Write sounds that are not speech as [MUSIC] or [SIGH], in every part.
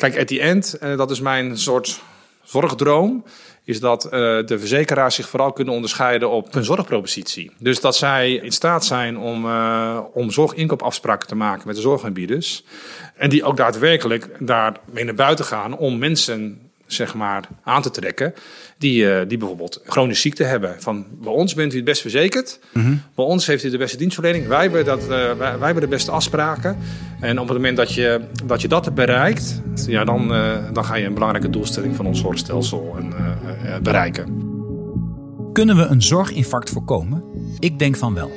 Kijk, at the end, uh, dat is mijn soort zorgdroom, is dat uh, de verzekeraars zich vooral kunnen onderscheiden op hun zorgpropositie. Dus dat zij in staat zijn om, uh, om zorginkoopafspraken te maken met de zorgaanbieders. En die ook daadwerkelijk daarmee naar buiten gaan om mensen zeg maar, aan te trekken. Die, uh, die bijvoorbeeld chronische ziekte hebben. Van bij ons bent u het best verzekerd. Mm -hmm. Bij ons heeft u de beste dienstverlening. Wij hebben, dat, uh, wij, wij, hebben de beste afspraken. En op het moment dat je dat, je dat bereikt, ja, dan, uh, dan ga je een belangrijke doelstelling van ons zorgstelsel bereiken. Kunnen we een zorginfarct voorkomen? Ik denk van wel.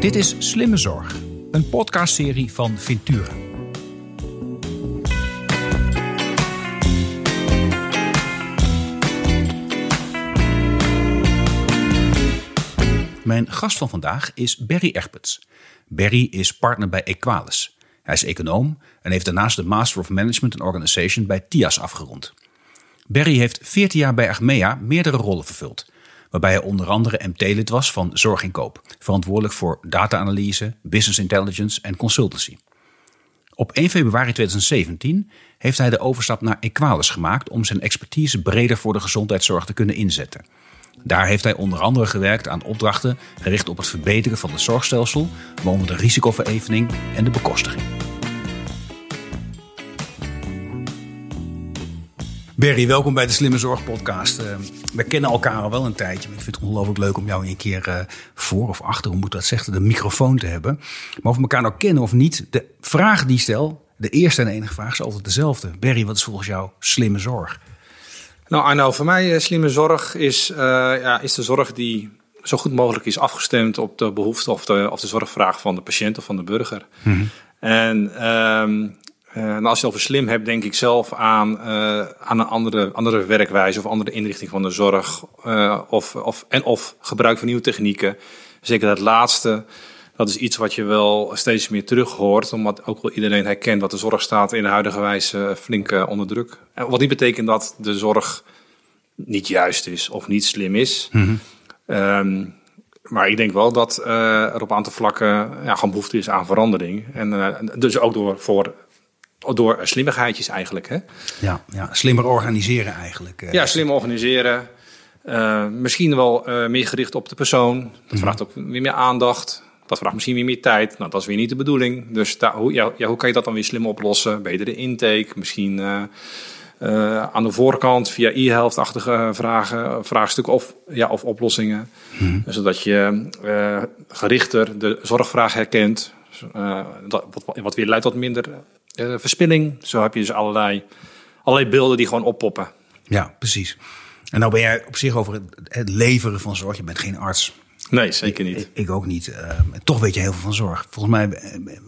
Dit is Slimme Zorg, een podcastserie van Ventura. Mijn gast van vandaag is Berry Egberts. Berry is partner bij Equalis. Hij is econoom en heeft daarnaast de Master of Management and Organization bij TIAS afgerond. Berry heeft 14 jaar bij Achmea meerdere rollen vervuld, waarbij hij onder andere MT-lid was van Zorginkoop, verantwoordelijk voor data-analyse, business intelligence en consultancy. Op 1 februari 2017 heeft hij de overstap naar Equalis gemaakt om zijn expertise breder voor de gezondheidszorg te kunnen inzetten. Daar heeft hij onder andere gewerkt aan opdrachten gericht op het verbeteren van het zorgstelsel, waaronder de risicoverevening en de bekostiging. Berry, welkom bij de Slimme Zorg Podcast. Uh, we kennen elkaar al wel een tijdje, maar ik vind het ongelooflijk leuk om jou een keer uh, voor of achter, hoe moet dat zeggen, de microfoon te hebben. Maar of we elkaar nou kennen of niet, de vraag die stel, de eerste en enige vraag is altijd dezelfde. Berry, wat is volgens jou slimme zorg? Nou Arno, voor mij uh, slimme zorg is, uh, ja, is de zorg die zo goed mogelijk is afgestemd op de behoefte of de, of de zorgvraag van de patiënt of van de burger. Mm -hmm. En um, uh, nou als je over slim hebt, denk ik zelf aan, aan een andere, andere werkwijze of andere inrichting van de zorg. of, of, en of gebruik van nieuwe technieken. Zeker dat laatste. Dat is iets wat je wel steeds meer terug hoort, omdat ook wel iedereen herkent dat de zorg staat in de huidige wijze flink onder druk. En wat niet betekent dat de zorg niet juist is of niet slim is. Mm -hmm. um, maar ik denk wel dat uh, er op een aantal vlakken ja, gewoon behoefte is aan verandering. En uh, dus ook door, voor, door slimmigheidjes eigenlijk. Hè? Ja, ja, slimmer organiseren eigenlijk. Uh, ja, slimmer organiseren. misschien wel meer gericht op de persoon. Dat mm -hmm. vraagt ook weer meer aandacht. Dat vraagt misschien weer meer tijd. Nou, dat is weer niet de bedoeling. Dus daar, hoe, ja, ja, hoe kan je dat dan weer slim oplossen? Betere intake, misschien uh, uh, aan de voorkant via e-health-achtige vragen, vraagstukken of, ja, of oplossingen. Hmm. Zodat je uh, gerichter de zorgvraag herkent. Dat, wat, wat, weer leidt tot minder verspilling. Zo heb je dus allerlei, allerlei beelden die gewoon oppoppen. Ja, precies. En nou ben jij op zich over het, het leveren van zorg. Je bent geen arts. Nee, zeker niet. Ik, ik ook niet. Uh, toch weet je heel veel van zorg. Volgens mij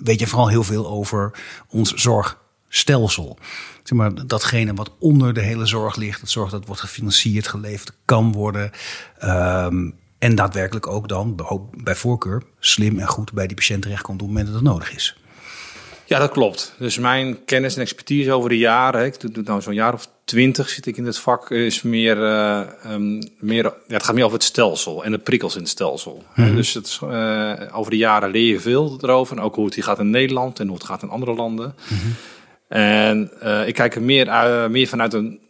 weet je vooral heel veel over ons zorgstelsel. Zeg maar, datgene wat onder de hele zorg ligt. Dat zorg dat wordt gefinancierd, geleverd kan worden. Um, en daadwerkelijk ook dan, bij voorkeur, slim en goed bij die patiënt terechtkomt op het moment dat het nodig is. Ja, dat klopt. Dus mijn kennis en expertise over de jaren, ik doe, doe nou zo'n jaar of twintig zit ik in het vak, is meer, uh, um, meer ja, het gaat meer over het stelsel en de prikkels in het stelsel. Mm -hmm. Dus het, uh, over de jaren leer je veel erover, en ook hoe het gaat in Nederland en hoe het gaat in andere landen. Mm -hmm. En uh, ik kijk er meer, meer vanuit een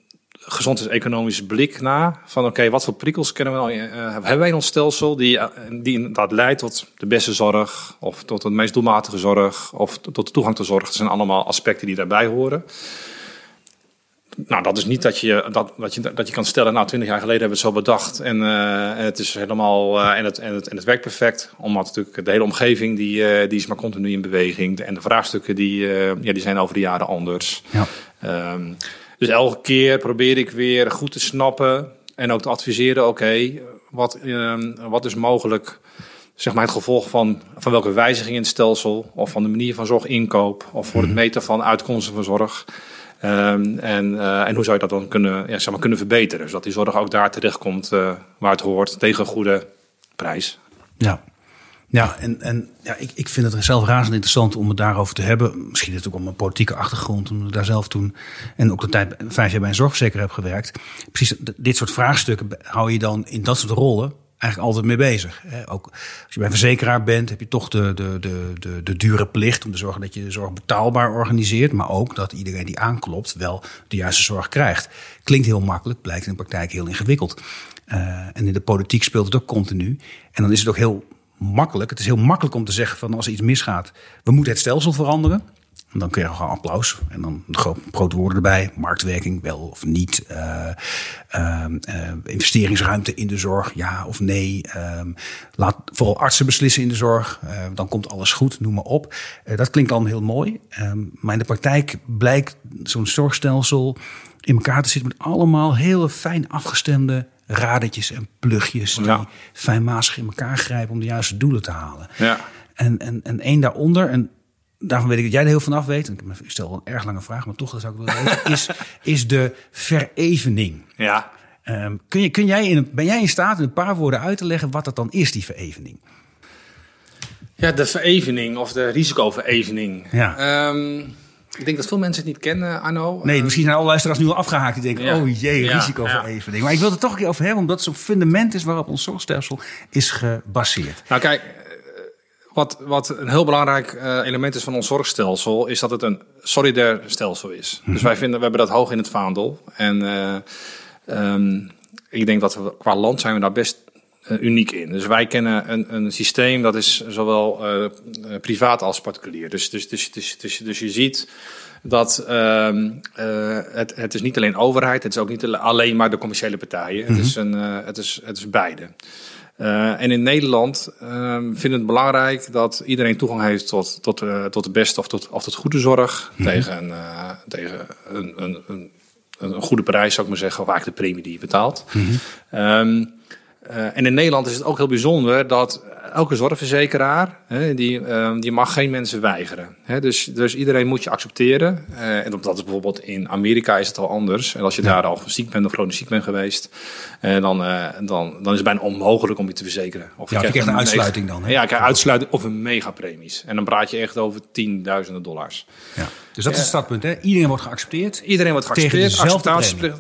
gezondheidseconomische blik naar. Van oké, okay, wat voor prikkels kennen we nou, uh, hebben wij in ons stelsel die, die inderdaad leidt tot de beste zorg, of tot de meest doelmatige zorg, of tot de toegang tot zorg. Dat zijn allemaal aspecten die daarbij horen. Nou, dat is niet dat je, dat, dat je, dat je kan stellen, nou, twintig jaar geleden hebben we het zo bedacht en, uh, en het is helemaal, en, het, en, het, en het werkt perfect. Omdat natuurlijk de hele omgeving, die, die is maar continu in beweging. En de vraagstukken, die, ja, die zijn over de jaren anders. Ja. Um, dus elke keer probeer ik weer goed te snappen en ook te adviseren, oké, okay, wat, um, wat is mogelijk, zeg maar het gevolg van, van welke wijziging in het stelsel, of van de manier van zorginkoop, of voor het meten van uitkomsten van zorg. Um, en, uh, en hoe zou je dat dan kunnen, ja, zeg maar, kunnen verbeteren? Zodat die zorg ook daar terechtkomt uh, waar het hoort, tegen een goede prijs. Ja, ja, en, en ja, ik, ik vind het zelf razend interessant om het daarover te hebben. Misschien is het ook om mijn politieke achtergrond, omdat ik daar zelf toen en ook de tijd vijf jaar bij een zorgverzekeraar heb gewerkt. Precies dit soort vraagstukken hou je dan in dat soort rollen eigenlijk altijd mee bezig. Ook als je bij verzekeraar bent, heb je toch de, de, de, de, de dure plicht om te zorgen dat je de zorg betaalbaar organiseert. Maar ook dat iedereen die aanklopt wel de juiste zorg krijgt. Klinkt heel makkelijk, blijkt in de praktijk heel ingewikkeld. Uh, en in de politiek speelt het ook continu. En dan is het ook heel makkelijk. Het is heel makkelijk om te zeggen van als er iets misgaat, we moeten het stelsel veranderen. En dan kun je gewoon applaus. En dan grote woorden erbij. Marktwerking, wel of niet. Uh, uh, investeringsruimte in de zorg, ja of nee. Ehm, laat vooral artsen beslissen in de zorg. Dan komt alles goed, noem maar op. dat klinkt dan heel mooi. Ehm, maar in de praktijk blijkt zo'n zorgstelsel in elkaar te zitten met allemaal heel fijn afgestemde radertjes en plugjes. Die ja. fijnmazig in elkaar grijpen om de juiste doelen te halen. Ja. En, en, en één daaronder, en daarvan weet ik dat jij er heel vanaf weet. Ik stel een erg lange vraag, maar toch dat zou ik willen weten. [LAUGHS] Is, is de verevening. Ja. Um, kun, je, kun jij in, ben jij in staat in een paar woorden uit te leggen wat dat dan is, die verevening? Ja, de verevening of de risicoverevening. Ja. Um, ik denk dat veel mensen het niet kennen, Arno. Nee, misschien zijn alle luisteraars nu al afgehaakt. Die denken, ja. oh jee, risicoverevening. Ja. Maar ik wil het toch een keer over hebben, omdat het zo'n fundament is waarop ons zorgstelsel is gebaseerd. Nou kijk, wat, wat een heel belangrijk uh, element is van ons zorgstelsel, is dat het een solidair stelsel is. Dus wij vinden, we hebben dat hoog in het vaandel. En uh, um, ik denk dat we qua land zijn we daar best uniek in. Dus wij kennen een, een systeem dat is zowel privaat als particulier. Dus, dus, dus, dus, dus, dus je ziet dat uh, het, het is niet alleen overheid, het is ook niet alleen maar de commerciële partijen. Mm -hmm. Het, is een, uh, het, is, het is beide. En in Nederland uh, vinden het belangrijk dat iedereen toegang heeft tot, tot, tot de beste of tot, of tot goede zorg. Mm -hmm. Tegen, tegen een, een, een, een, goede prijs, zou ik maar zeggen, of eigenlijk de premie die je betaalt. Mm -hmm. um, en in Nederland is het ook heel bijzonder dat elke zorgverzekeraar, hè, die, uh, die mag geen mensen weigeren. Hè, dus, dus iedereen moet je accepteren. Uh, en dat is bijvoorbeeld in Amerika is het al anders. En als je ja. daar al ziek bent of chronisch ziek bent geweest, uh, dan, dan, dan is het bijna onmogelijk om je te verzekeren. Of ja, je krijgt een, een uitsluiting dan. Hè? Ja, je krijgt uitsluiting of een megapremies. En dan praat je echt over tienduizenden dollars. Ja. Dus dat is het startpunt, hè? Iedereen wordt geaccepteerd. Iedereen wordt geaccepteerd. Acceptatieplicht,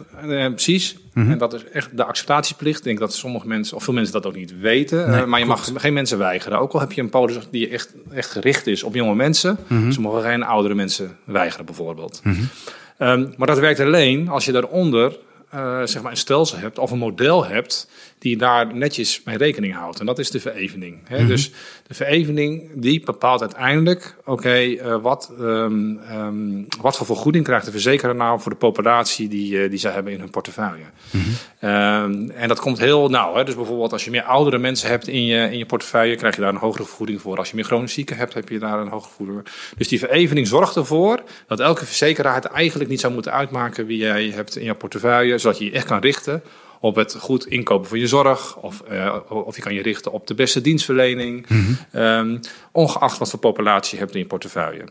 precies. Mm -hmm. En dat is echt de acceptatieplicht. Ik denk dat sommige mensen, of veel mensen dat ook niet weten. Nee, maar je mag geen mensen weigeren. Ook al heb je een polis die echt, echt gericht is op jonge mensen. Mm -hmm. Ze mogen geen oudere mensen weigeren, bijvoorbeeld. Mm -hmm. um, maar dat werkt alleen als je daaronder uh, zeg maar een stelsel hebt of een model hebt die daar netjes mee rekening houdt. En dat is de verevening. Hè? Mm -hmm. Dus de verevening die bepaalt uiteindelijk, oké, okay, uh, wat, um, um, wat voor vergoeding krijgt de verzekeraar nou voor de populatie die, uh, die zij hebben in hun portefeuille. Mm -hmm. um, en dat komt heel nauw. Hè? Dus bijvoorbeeld als je meer oudere mensen hebt in je, in je portefeuille, krijg je daar een hogere vergoeding voor. Als je meer chronisch zieken hebt, heb je daar een hogere vergoeding voor. Dus die verevening zorgt ervoor dat elke verzekeraar het eigenlijk niet zou moeten uitmaken wie jij hebt in je portefeuille, zodat je je echt kan richten op het goed inkopen van je zorg. Of, uh, of je kan je richten op de beste dienstverlening. Mm -hmm. um, ongeacht wat voor populatie je hebt in je portefeuille.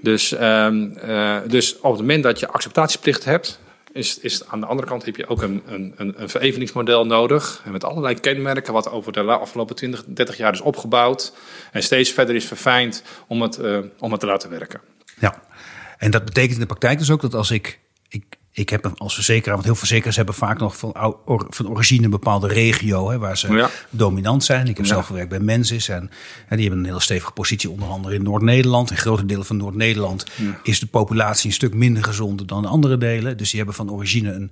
Dus, um, uh, dus op het moment dat je acceptatieplicht hebt. Is, is aan de andere kant heb je ook een, een, een vereveningsmodel nodig. En met allerlei kenmerken, wat over de afgelopen 20, 30 jaar is opgebouwd. En steeds verder is verfijnd om het, uh, om het te laten werken. Ja, en dat betekent in de praktijk dus ook dat als ik. Ik heb als verzekeraar, want heel veel verzekeraars hebben vaak nog van, van origine een bepaalde regio hè, waar ze ja. dominant zijn. Ik heb ja. zelf gewerkt bij Mensis en, en, die hebben een hele stevige positie, onder andere in Noord-Nederland. In grote delen van Noord-Nederland ja. is de populatie een stuk minder gezond dan andere delen. Dus die hebben van origine een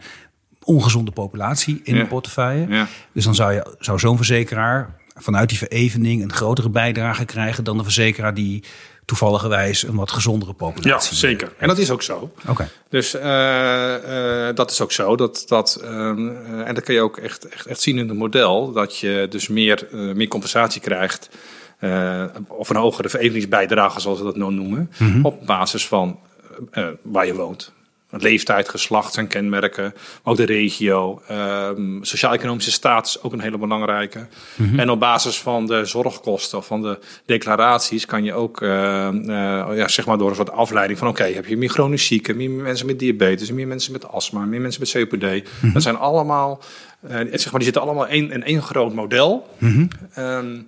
ongezonde populatie in de portefeuille. Dus dan zou, je, zou zo'n verzekeraar vanuit die verevening een grotere bijdrage krijgen dan de verzekeraar die toevalligerwijs een wat gezondere populatie. Ja, zeker. En dat is ook zo. Oké. Okay. Dus uh, uh, dat is ook zo. Dat, dat, uh, en dat kun je ook echt, echt, echt zien in het model. Dat je dus meer, meer compensatie krijgt. of een hogere vereveningsbijdrage, zoals we dat nou noemen. Mm -hmm. Op basis van waar je woont leeftijd, geslacht zijn kenmerken. Ook de regio. Um, Sociaal-economische status ook een hele belangrijke. Mm -hmm. En op basis van de zorgkosten of van de declaraties kan je ook, uh, uh, ja, zeg maar door een soort afleiding van oké, okay, heb je meer chronisch zieken, meer mensen met diabetes, meer mensen met astma, meer mensen met COPD. Mm -hmm. Dat zijn allemaal, uh, zeg maar, die zitten allemaal in, in één groot model. Mm -hmm. um,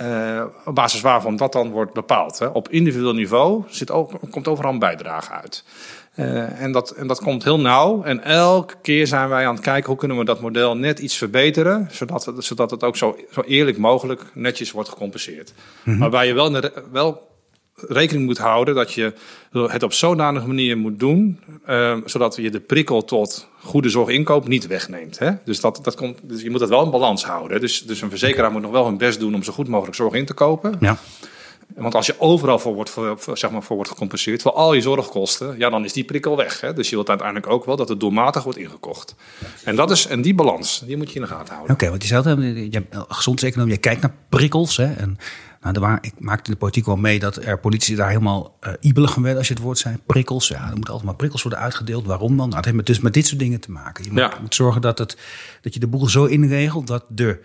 Uh, op basis waarvan dat dan wordt bepaald. Hè. Op individueel niveau zit ook, komt overal een bijdrage uit. Uh, en, dat, en dat komt heel nauw. En elke keer zijn wij aan het kijken hoe kunnen we dat model net iets verbeteren. Zodat het, zodat het ook zo, zo eerlijk mogelijk netjes wordt gecompenseerd. Mm -hmm. Waarbij je wel, wel rekening moet houden dat je het op zodanige manier moet doen, uh, zodat je de prikkel tot goede zorginkoop niet wegneemt. Hè? Dus, dat, dat komt, dus je moet dat wel in balans houden. Dus, dus een verzekeraar moet nog wel hun best doen om zo goed mogelijk zorg in te kopen. Ja. Want als je overal voor wordt, voor, zeg maar, voor wordt gecompenseerd, voor al je zorgkosten, ja, dan is die prikkel weg. Hè? Dus je wilt uiteindelijk ook wel dat het doelmatig wordt ingekocht. En, dat is, en die balans, die moet je in de gaten houden. Oké, okay, want je zei het, je gezondseconomie, je kijkt naar prikkels. Hè? En nou, waar, ik maakte in de politiek wel mee dat er politici daar helemaal uh, ibelig van werden als je het woord zei. Prikkels. Ja, er moeten altijd maar prikkels worden uitgedeeld. Waarom dan? Nou, het heeft met, dus met dit soort dingen te maken. Je moet, ja. moet zorgen dat, het, dat je de boel zo inregelt dat de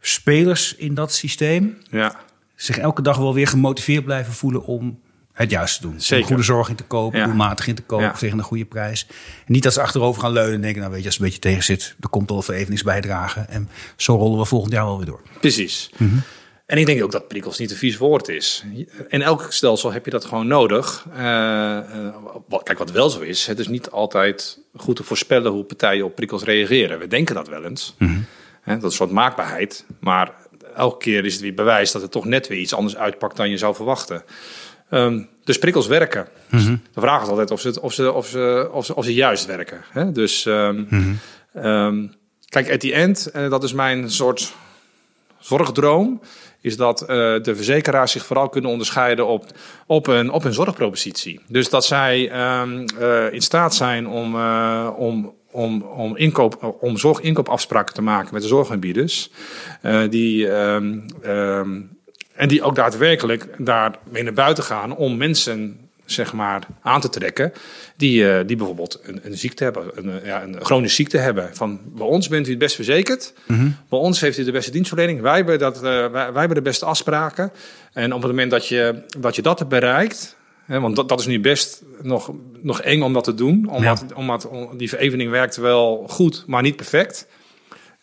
spelers in dat systeem ja. Zich elke dag wel weer gemotiveerd blijven voelen om het juist te doen. Zeker. Om goede zorg in te kopen, ja. doelmatig in te kopen ja. tegen een goede prijs. En niet dat ze achterover gaan leunen en denken, nou weet je, als het een beetje tegen zit, er komt al vereveningsbijdrage. En zo rollen we volgend jaar wel weer door. Precies. Mm -hmm. En ik denk ook dat prikkels niet een vies woord is. In elk stelsel heb je dat gewoon nodig. Uh, uh, kijk, wat wel zo is, het is niet altijd goed te voorspellen hoe partijen op prikkels reageren. We denken dat wel eens. Mm -hmm. He, dat is een soort maakbaarheid. Maar elke keer is het weer bewijs dat het toch net weer iets anders uitpakt dan je zou verwachten. Um, dus prikkels werken. Mm -hmm. De vraag is altijd of ze, of ze, of ze, of ze, of ze juist werken. He, dus um, um, kijk, at the end, uh, dat is mijn soort zorgdroom is dat uh, de verzekeraars zich vooral kunnen onderscheiden op, op, een, op een zorgpropositie. Dus dat zij um, uh, in staat zijn om, uh, om, om, om, inkoop, om zorginkoopafspraken te maken met de zorgaanbieders. die, um, um, en die ook daadwerkelijk daarmee naar buiten gaan om mensen zeg maar, aan te trekken. Die, uh, die bijvoorbeeld een, een ziekte hebben, een, ja, een chronische ziekte hebben. Van bij ons bent u het best verzekerd. Mm -hmm. Bij ons heeft u de beste dienstverlening. Wij hebben, dat, uh, wij, wij, hebben de beste afspraken. En op het moment dat je dat, je dat hebt bereikt. Want dat, dat is nu best nog, nog eng om dat te doen. Omdat, ja. omdat die verevening werkt wel goed, maar niet perfect.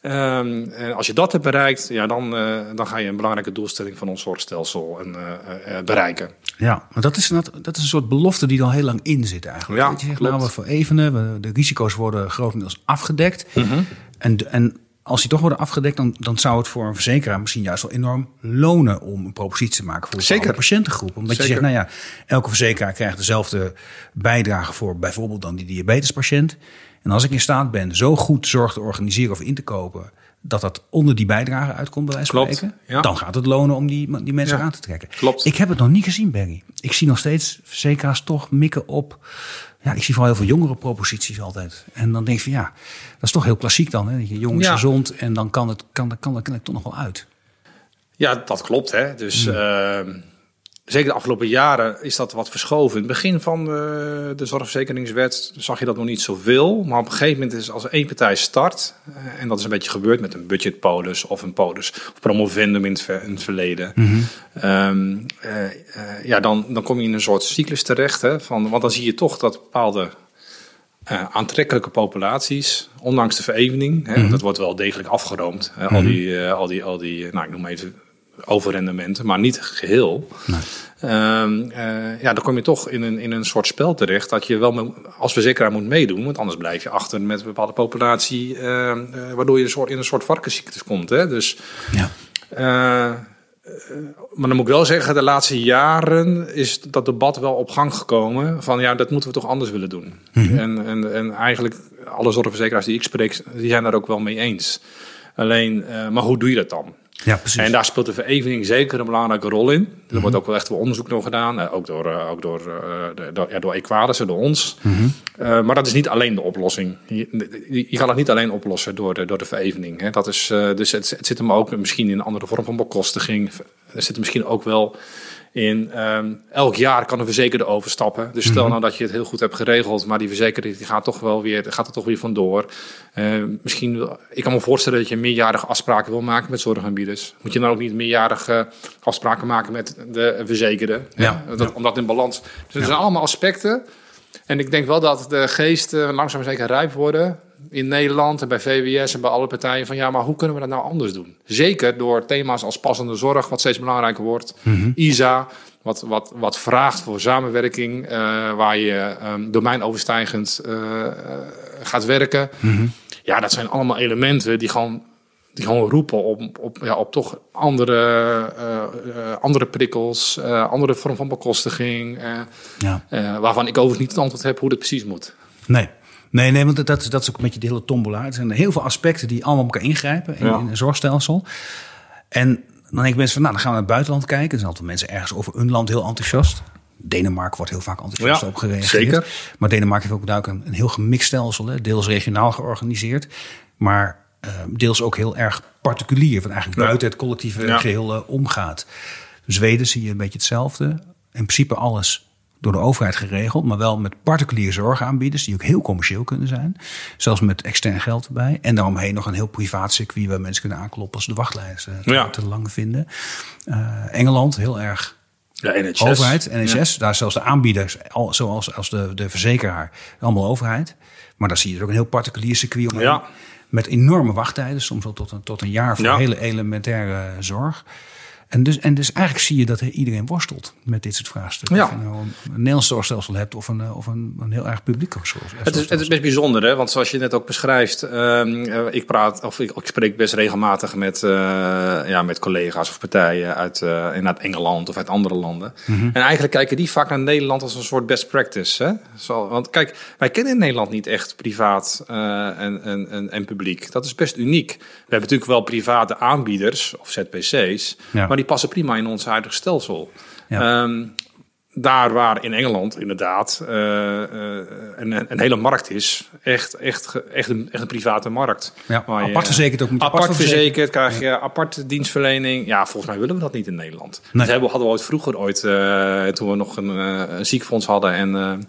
Um, en als je dat hebt bereikt, ja, dan, uh, dan ga je een belangrijke doelstelling van ons zorgstelsel en, uh, uh, bereiken. Ja, maar dat is, dat is een soort belofte die al heel lang in zit eigenlijk. Ja, je zegt, nou, we verevenen, de risico's worden grotendeels afgedekt. Mm -hmm. en, en als die toch worden afgedekt, dan, dan zou het voor een verzekeraar misschien juist wel enorm lonen om een propositie te maken voor Zeker. patiëntengroep. Omdat Zeker. je zegt, nou ja, elke verzekeraar krijgt dezelfde bijdrage voor bijvoorbeeld dan die diabetespatiënt. En als ik in staat ben zo goed zorg te organiseren of in te kopen, dat dat onder die bijdrage uitkomt, bij wijze van spreken, ja. dan gaat het lonen om die, die mensen Ja. aan te trekken. Klopt. Ik heb het nog niet gezien, Barry. Ik zie nog steeds verzekeraars toch mikken op. Ja, ik zie vooral heel veel jongere proposities altijd. En dan denk ik van ja, dat is toch heel klassiek dan. Hè? Dat je jong is Ja. gezond en dan kan het, kan, kan, kan, kan het toch nog wel uit. Ja, dat klopt. Hè. Dus ehm, zeker de afgelopen jaren is dat wat verschoven. In het begin van de, de zorgverzekeringswet zag je dat nog niet zoveel. Maar op een gegeven moment is als één partij start... eh, en dat is een beetje gebeurd met een budgetpolis of een polis... of promovendum in het, ver- in het verleden. Ehm, eh, eh, ja, dan, dan kom je in een soort cyclus terecht. Hè, van, want dan zie je toch dat bepaalde eh, aantrekkelijke populaties, ondanks de verevening, hè, dat wordt wel degelijk afgeroomd. Hè, al die, eh, al die, al die, eh, nou ik noem even overrendementen, maar niet geheel. Ehm, eh, ja, dan kom je toch in een, in een soort spel terecht dat je wel als verzekeraar moet meedoen, want anders blijf je achter met een bepaalde populatie, eh, eh, waardoor je een soort, in een soort varkensziektes komt. Hè? Dus Ja. eh, maar dan moet ik wel zeggen, de laatste jaren is dat debat wel op gang gekomen. Van ja, dat moeten we toch anders willen doen. En, en, en eigenlijk alle zorgverzekeraars die ik spreek, die zijn daar ook wel mee eens. Alleen, maar hoe doe je dat dan? Ja, precies. En daar speelt de verevening zeker een belangrijke rol in. Er wordt ook wel echt wel onderzoek nog gedaan. eh, ook door, eh, ook door, eh, door, ja, door Equadis en door ons. Eh, maar dat is niet alleen de oplossing. Je, je- je kan het niet alleen oplossen door de, door de verevening. Hè. Dat is, dus het, het zit hem ook misschien in een andere vorm van bekostiging. Er zit misschien ook wel in... ehm, elk jaar kan een verzekerde overstappen. Dus stel nou dat je het heel goed hebt geregeld... maar die verzekerde die gaat, toch wel weer, gaat er toch weer vandoor. Eh, misschien, ik kan me voorstellen dat je meerjarige afspraken wil maken met zorgaanbieders. Moet je dan ook niet meerjarige afspraken maken met de verzekerde? Ja. Dat, Om dat in balans... Dus er zijn allemaal aspecten... En ik denk wel dat de geesten langzaam zeker rijp worden. In Nederland en bij VWS en bij alle partijen van ja, maar hoe kunnen we dat nou anders doen? Zeker door thema's als passende zorg, wat steeds belangrijker wordt, ISA, wat, wat, wat vraagt voor samenwerking, eh, waar je um, domeinoverstijgend uh, gaat werken. Ja, dat zijn allemaal elementen die gewoon die gewoon roepen op, op, ja, op toch andere, uh, andere prikkels, andere vorm van bekostiging. Ja. waarvan ik overigens niet het antwoord heb hoe dat precies moet. Nee. Nee, nee, want dat, dat is ook een beetje de hele tombola. Er zijn heel veel aspecten die allemaal op elkaar ingrijpen in, ja. in een zorgstelsel. En dan denk ik mensen van, nou, dan gaan we naar het buitenland kijken. Er zijn altijd mensen ergens over een land heel enthousiast. Denemarken wordt heel vaak enthousiast ja, op gereageerd. Zeker. Maar Denemarken heeft ook duidelijk een, een heel gemixt stelsel. Hè, deels regionaal georganiseerd. Maar uh, deels ook heel erg particulier. Van eigenlijk ja. buiten het collectieve geheel uh, omgaat. Zweden zie je een beetje hetzelfde. In principe alles door de overheid geregeld, maar wel met particuliere zorgaanbieders die ook heel commercieel kunnen zijn. Zelfs met extern geld erbij. En daaromheen nog een heel privaat circuit waar mensen kunnen aankloppen als de wachtlijsten te, ja. te lang vinden. Uh, Engeland heel erg ja, NHS. overheid, NHS. Ja. Daar zelfs de aanbieders, zoals als de, de verzekeraar, allemaal overheid. Maar daar zie je er ook een heel particulier circuit omheen. Ja. Met enorme wachttijden, soms al tot een, tot een jaar voor Ja. hele elementaire zorg. En dus, en dus eigenlijk zie je dat iedereen worstelt met dit soort vraagstukken. Ja. Of je nou een, een Nederlands zorgstelsel hebt of een, of een, een heel erg publiek zorgstelsel. Het is, het is best bijzonder, hè? want zoals je net ook beschrijft, um, ik praat of ik, ik, spreek best regelmatig met, uh, ja, met collega's of partijen uit, uh, uit Engeland of uit andere landen. Mhm. Mm -hmm. En eigenlijk kijken die vaak naar Nederland als een soort best practice. Hè? Zo, want kijk, wij kennen in Nederland niet echt privaat en, en, en, en, publiek. Dat is best uniek. We hebben natuurlijk wel private aanbieders of ZPC's, ja. maar die passen prima in ons huidige stelsel. Ja. Um, daar waar in Engeland inderdaad uh, uh, een, een, hele markt is, echt, echt, echt, een, echt een private marct. Ja, waar apart je, verzekerd ook. Apart, apart verzekerd, krijg je ja. apart dienstverlening. Ja, volgens mij willen we dat niet in Nederland. Nee. Dat hebben, hadden we ooit vroeger, ooit, uh, toen we nog een, een ziekenfonds hadden en...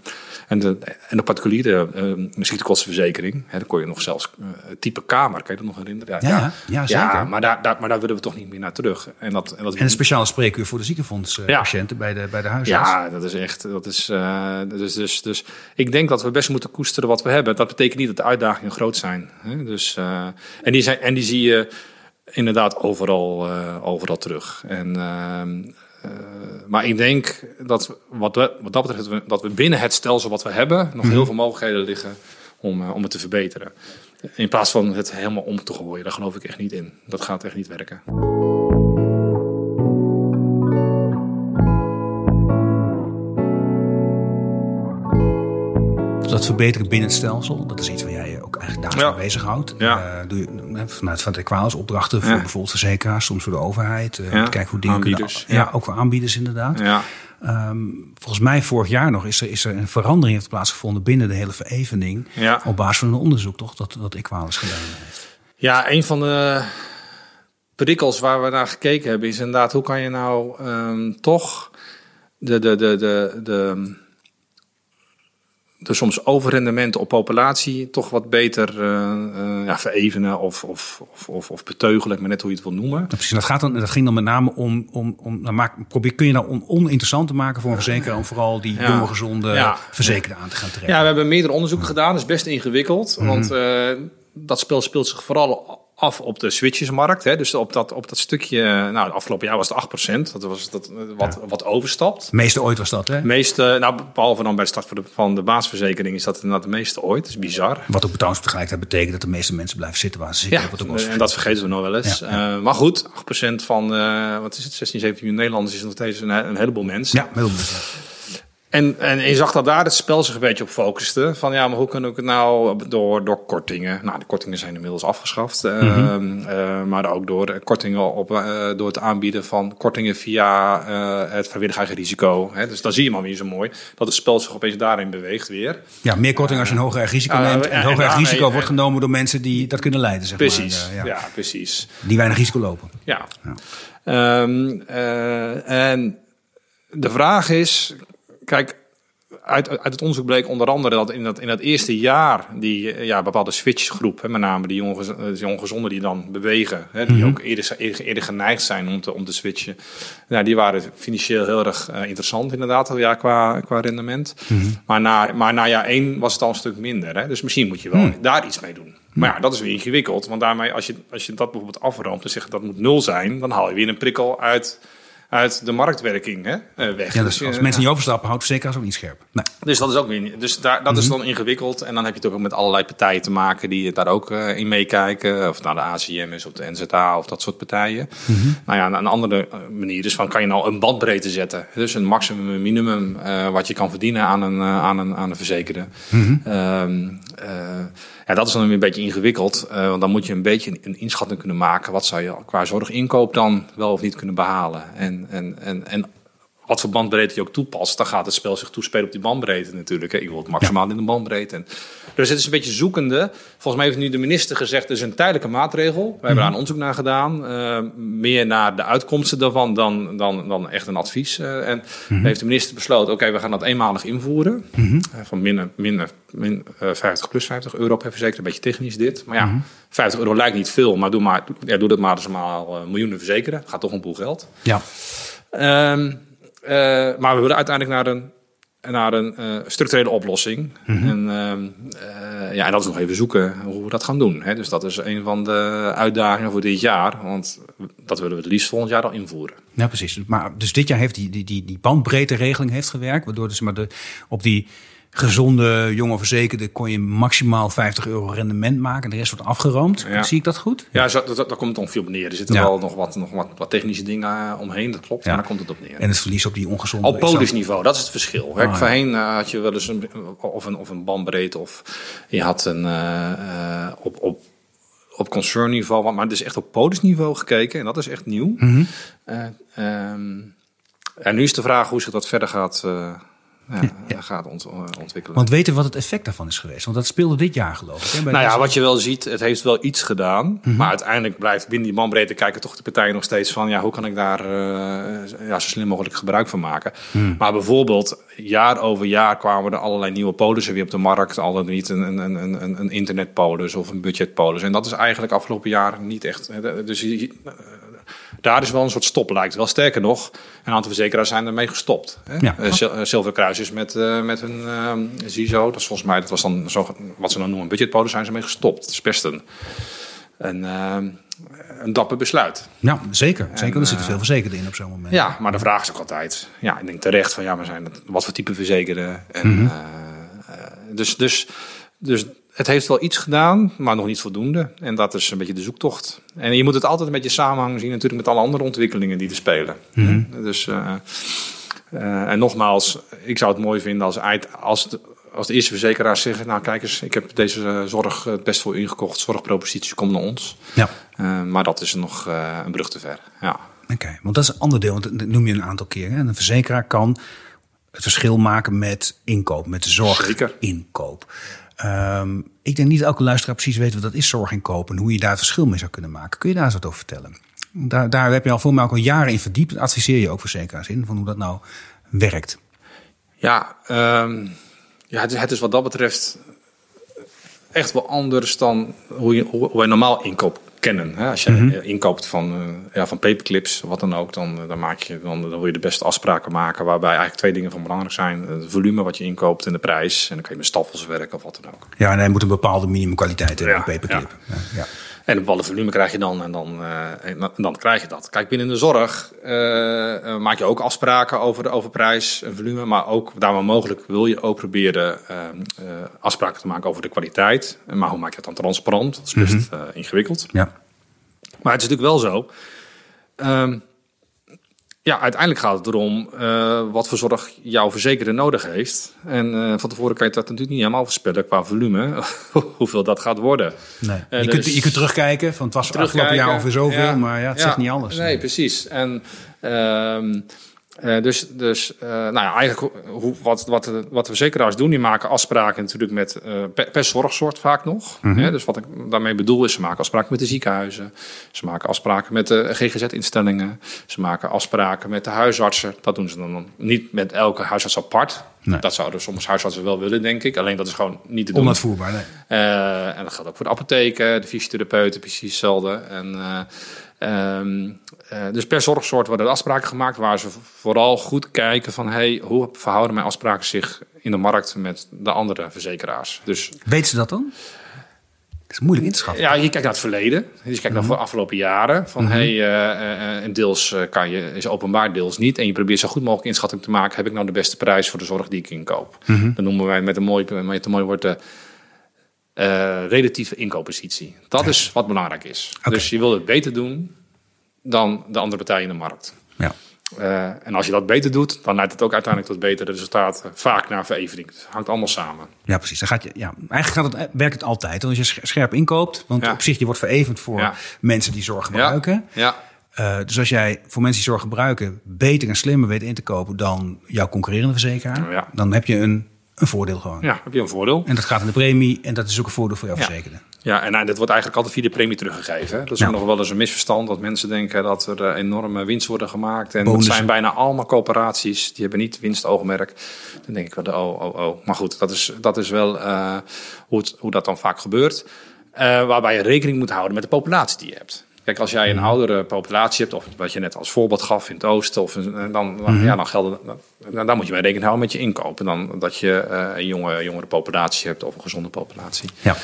En de, en de particuliere uh, ziektekostenverzekering, hè, dan kon je nog zelfs uh, type kamer, kan je dat nog herinneren? Ja, ja, ja, zeker. Ja, maar, daar, daar, maar daar willen we toch niet meer naar terug. En, dat, en, dat en een speciale spreekuur voor de ziekenfondspatiënten uh, bij de, bij de huisarts. Ja, dat is echt, dat is, dus, dus, dus ik denk dat we best moeten koesteren wat we hebben. Dat betekent niet dat de uitdagingen groot zijn. Hè? Dus, en, die zijn en die zie je inderdaad overal, overal terug. En uh, maar ik denk dat wat, we, wat dat betreft, dat we binnen het stelsel wat we hebben, nog Mhm. heel veel mogelijkheden liggen om, uh, om het te verbeteren. In plaats van het helemaal om te gooien, daar geloof ik echt niet in. Dat gaat echt niet werken. Dat verbeteren binnen het stelsel, dat is iets waar jij ook eigenlijk dagelijks Ja. mee bezighoudt. Ja. Uh, doe je, vanuit van de Equalis opdrachten voor Ja. bijvoorbeeld verzekeraars, soms voor de overheid. Uh, Ja. kijken hoe dingen Aanbieders. kunnen. Ja, ook voor aanbieders inderdaad. Ja. Um, volgens mij vorig jaar nog is er, is er een verandering heeft plaatsgevonden binnen de hele verevening. Ja. Op basis van een onderzoek toch, dat, dat Equalis gedaan heeft. Ja, een van de prikkels waar we naar gekeken hebben is inderdaad hoe kan je nou um, toch de, de, de, de, de, de soms overrendementen op populatie toch wat beter uh, uh, ja, verevenen of, of, of, of, of beteugelen, maar net hoe je het wil noemen. Ja, precies, dat, gaat dan, dat ging dan met name om, om, om dan maak, probeer, kun je nou on, oninteressant te maken voor een verzekeraar om vooral die Ja. jonge, gezonde Ja. verzekerden aan te gaan trekken. Ja, we hebben meerdere onderzoeken gedaan. Dat is best ingewikkeld. Mhm. Want uh, dat spel speelt zich vooral af op de switchersmarkt. Hè. Dus op dat, op dat stukje, nou, het afgelopen jaar was het 8%. Dat was dat, wat, wat overstapt. Het meeste ooit was dat, hè? Meeste, nou, behalve dan bij de start van de, van de baasverzekering, is dat inderdaad het meeste ooit. Dat is bizar. Wat ook trouwens tegelijkertijd betekent dat de meeste mensen blijven zitten waar ze zitten. Ja, wat ook en dat vergeten we nog wel eens. Ja. Uh, maar goed, 8% van, uh, wat is het, 16, 17 miljoen Nederlanders is nog steeds een, een heleboel mensen. Ja, heel goed. En, en je zag dat daar het spel zich een beetje op focuste. Van ja, maar hoe kunnen we het nou door, door kortingen. Nou, de kortingen zijn inmiddels afgeschaft. Mm -hmm. uh, uh, maar ook door kortingen op, uh, door het aanbieden van kortingen via het vrijwillig eigen risico. Hè. Dus dan zie je maar weer zo mooi dat het spel zich opeens daarin beweegt weer. Ja, meer korting als je een hoger risico neemt. En, hoger risico wordt genomen door mensen die dat kunnen leiden, zeg precies, maar. ja. ja. precies. Die weinig risico lopen. Ja. ja. Um, en de vraag is, kijk, uit, uit het onderzoek bleek onder andere dat in dat, in dat eerste jaar die eh, ja, bepaalde switchgroep, hè, met name die, ongez, eh, die ongezonden die dan bewegen, hè, die ook eerder, eerder, eerder, geneigd zijn om te, om te switchen, nou, die waren financieel heel erg uh, interessant inderdaad ja, qua, qua rendement. Mm -hmm. maar, na, maar na jaar één was het al een stuk minder. Hè, dus misschien moet je wel mm. daar iets mee doen. Maar ja, dat is weer ingewikkeld. Want daarmee, als je, als je dat bijvoorbeeld afroomt en zegt dat moet nul zijn, dan haal je weer een prikkel uit uit de marktwerking hè, eh, weg. Ja, dus als uh, mensen niet overstappen, houdt verzekeraars ook niet scherp. Nee. Dus dat is ook weer niet. Dus daar, dat mm -hmm. is dan ingewikkeld. En dan heb je het ook met allerlei partijen te maken die daar ook uh, in meekijken. Of nou de ACM is of de NZA of dat soort partijen. Mm -hmm. Nou ja, een andere manier is van kan je nou een bandbreedte zetten. Dus een maximum en minimum uh, wat je kan verdienen aan een, aan een, aan een verzekerde. Mm -hmm. um, ja, dat is dan weer een beetje ingewikkeld. Uh, want dan moet je een beetje een inschatting kunnen maken. Wat zou je qua zorginkoop dan wel of niet kunnen behalen? En, en, en, en wat voor bandbreedte je ook toepast, dan gaat het spel zich toespelen op die bandbreedte natuurlijk. Hè. Ik wil het maximaal ja. in de bandbreedte. En, dus het is een beetje zoekende. Volgens mij heeft nu de minister gezegd, het is een tijdelijke maatregel. We hebben daar een onderzoek naar gedaan. Uh, meer naar de uitkomsten daarvan dan, dan, dan echt een advies. Uh, en mm -hmm. heeft de minister besloten, oké, okay, we gaan dat eenmalig invoeren. Mm -hmm. uh, van minder, minder min, 50 plus 50 euro per verzekerd. Een beetje technisch dit. Maar ja, mm -hmm. 50 euro lijkt niet veel. Maar doe, maar, ja, doe dat maar eens maar miljoenen verzekeren. Gaat toch een boel geld. Ja. Um, uh, maar we willen uiteindelijk naar een, naar een uh, structurele oplossing. Mm -hmm. En, uh, ja, en dat is nog even zoeken hoe we dat gaan doen. Hè. Dus dat is een van de uitdagingen voor dit jaar. Want dat willen we het liefst volgend jaar al invoeren. Ja, precies. Maar dus dit jaar heeft die, die, die, die bandbreedte regeling heeft gewerkt. Waardoor dus maar de, op die gezonde jonge verzekerde kon je maximaal 50 euro rendement maken. De rest wordt afgeroomd. Ja. Zie ik dat goed? Ja, zo, dat, daar komt het ongeveer op neer. Er zitten ja. wel nog wat, nog wat, wat technische dingen omheen, dat klopt. Ja. Maar daar komt het op neer. En het verlies op die ongezonde... Op polisniveau, dat is het verschil. Oh. Voorheen uh, had je wel eens een, of een, of een bandbreedte of je had een... Uh, uh, op, op op concernniveau, maar het is echt op polisniveau gekeken en dat is echt nieuw. Mm -hmm. um, en nu is de vraag hoe zich dat verder gaat, ja, ja. gaat ont ontwikkelen. Want weten wat het effect daarvan is geweest? Want dat speelde dit jaar geloof ik. Hè, nou ja, wat je wel ziet, het heeft wel iets gedaan. Mm -hmm. Maar uiteindelijk blijft binnen die bandbreedte kijken toch de partijen nog steeds van... ja, hoe kan ik daar uh, ja, zo slim mogelijk gebruik van maken? Mm. Maar bijvoorbeeld, jaar over jaar kwamen er allerlei nieuwe polissen weer op de markt. Al dan niet een, een, een, een, een internetpolis of een budgetpolis. En dat is eigenlijk afgelopen jaar niet echt... Dus je, daar is wel een soort stop lijkt. Wel sterker nog, een aantal verzekeraars zijn ermee gestopt. Hè? Ja. Uh, is met, uh, met hun uh, ZISO, dat is volgens mij, dat was dan zo, wat ze dan noemen, budgetpolis, zijn ze mee gestopt. Dat is best een, een, een dapper besluit. Ja, zeker. Zeker, er zitten veel verzekerden in op zo'n moment. Ja, maar de vraag is ook altijd, ja, ik denk terecht van, ja, maar zijn het, wat voor type verzekerden? En, mm -hmm. dus, dus, dus het heeft wel iets gedaan, maar nog niet voldoende. En dat is een beetje de zoektocht. En je moet het altijd een beetje samenhang zien natuurlijk met alle andere ontwikkelingen die er spelen. Mm -hmm. Dus, uh, uh, en nogmaals, ik zou het mooi vinden als, als, de, als de eerste verzekeraars zeggen... nou kijk eens, ik heb deze zorg het best voor u ingekocht. Zorgpropositie, kom naar ons. Ja. Uh, maar dat is nog een brug te ver, ja. Oké, okay, want dat is een ander deel. Want dat noem je een aantal keer. Hè? Een verzekeraar kan het verschil maken met inkoop, met zorginkoop. Um, ik denk niet dat elke luisteraar precies weet wat dat is zorginkoop en hoe je daar het verschil mee zou kunnen maken. Kun je daar eens wat over vertellen? Daar, daar heb je al voor mij ook al jaren in verdiept. Adviseer je ook verzekeraars in van hoe dat nou werkt. Ja, um, ja het, is, het wat dat betreft echt wel anders dan hoe, je, hoe wij normaal inkoop kennen. Hè? Als je mm -hmm. inkoopt van, uh, ja, van paperclips, wat dan ook, dan, dan, maak je, dan, dan wil je de beste afspraken maken. Waarbij eigenlijk twee dingen van belangrijk zijn: het volume wat je inkoopt en de prijs. En dan kan je met staffels werken of wat dan ook. Ja, en hij moet een bepaalde minimumkwaliteit hebben, ja, een paperclip. Ja. ja. En een bepaalde volume krijg je dan en dan, en dan krijg je dat. Kijk, binnen de zorg uh, maak je ook afspraken over, de, over prijs en volume. Maar ook daar waar mogelijk wil je ook proberen afspraken te maken over de kwaliteit. Maar hoe maak je dat dan transparant? Dat is best mm -hmm. ingewikkeld. Ja. Maar het is natuurlijk wel zo. Um, ja, uiteindelijk gaat het erom uh, wat voor zorg jouw verzekerde nodig heeft. En uh, van tevoren kan je dat natuurlijk niet helemaal voorspellen qua volume, [LAUGHS] hoeveel dat gaat worden. Nee. Uh, je, dus kunt, je kunt terugkijken, van het was afgelopen jaar ongeveer zoveel, ja, maar ja, het ja, zegt niet alles. Nee, precies. En, um, Uh, dus dus uh, nou ja, eigenlijk hoe, wat, wat, de, wat de verzekeraars doen, die maken afspraken natuurlijk met uh, per, per, zorgsoort vaak nog. Mm -hmm. Dus wat ik daarmee bedoel is, ze maken afspraken met de ziekenhuizen. Ze maken afspraken met de GGZ-instellingen. Ze maken afspraken met de huisartsen. Dat doen ze dan niet met elke huisarts apart. Nee. Dat zouden soms huisartsen wel willen, denk ik. Alleen dat is gewoon niet te doen. Onuitvoerbaar, nee. en dat geldt ook voor de apotheken, de fysiotherapeuten, precies hetzelfde. En... Um, uh, dus per zorgsoort worden afspraken gemaakt waar ze vooral goed kijken van hey, hoe verhouden mijn afspraken zich in de markt met de andere verzekeraars. Dus, Weet ze dat dan? Dat is moeilijk inschatten. Ja, je kijkt naar het verleden. Dus je kijkt naar de afgelopen jaren. Van mm -hmm. hey, uh, uh, deels kan je, is openbaar, deels niet. En je probeert zo goed mogelijk inschatting te maken. Heb ik nou de beste prijs voor de zorg die ik inkoop? Mm -hmm. Dan noemen wij met een mooi, met een mooi woord de relatieve inkooppositie. Dat ja. is wat belangrijk is. Okay. Dus je wil het beter doen dan de andere partijen in de markt. Ja. Uh, en als je dat beter doet, dan leidt het ook uiteindelijk tot betere resultaten. Vaak naar verevening. Het hangt allemaal samen. Ja, precies. Dan gaat je, ja, eigenlijk gaat het, werkt het altijd. Als je scherp inkoopt, want ja. op zich je wordt verevend voor ja. mensen die zorg gebruiken. Ja. Uh, dus als jij voor mensen die zorg gebruiken beter en slimmer weet in te kopen dan jouw concurrerende verzekeraar, dan heb je een, een voordeel gewoon. Ja, heb je een voordeel. En dat gaat in de premie en dat is ook een voordeel voor jouw verzekerde. Ja, en nou, dit wordt eigenlijk altijd via de premie teruggegeven. Hè? Dat is ja. nog wel eens een misverstand dat mensen denken dat er enorme winst worden gemaakt. En Bonussen. dat zijn bijna allemaal coöperaties, die hebben niet winstoogmerk. Dan denk ik wel, oh, oh, oh. Maar goed, dat is, dat is wel uh, hoe, het, hoe dat dan vaak gebeurt. Uh, waarbij je rekening moet houden met de populatie die je hebt. Kijk, als jij een oudere populatie hebt, of wat je net als voorbeeld gaf in het oosten, of, dan, dan, mm -hmm. ja, dan gelden, dan, dan moet je bij rekening houden met je inkopen. Dan dat je uh, een jonge, jongere populatie hebt of een gezonde populatie. Ja.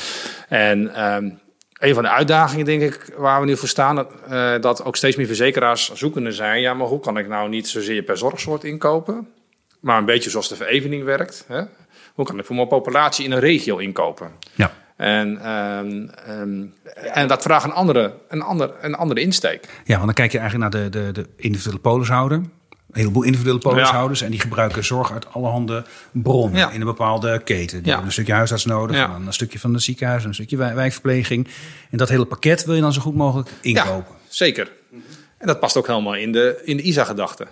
En um, een van de uitdagingen, denk ik, waar we nu voor staan, uh, dat ook steeds meer verzekeraars zoekende zijn. Ja, maar hoe kan ik nou niet zozeer per zorgsoort inkopen, maar een beetje zoals de verevening werkt. Hè? Hoe kan ik voor mijn populatie in een regio inkopen? Ja. En, um, um, en dat vraagt een andere, een, ander, een andere insteek. Ja, want dan kijk je eigenlijk naar de, de, de individuele polishouder. Een heleboel individuele polishouders. Ja. En die gebruiken zorg uit allerhande bronnen ja. in een bepaalde keten. Die ja. hebben een stukje huisarts nodig, ja. een stukje van het ziekenhuis, een stukje wijkverpleging. En dat hele pakket wil je dan zo goed mogelijk inkopen. Ja, zeker. En dat past ook helemaal in de, in de ISA-gedachte.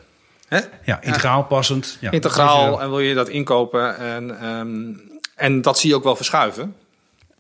Ja, integraal passend. Ja. Integraal en wil je dat inkopen. En, um, en dat zie je ook wel verschuiven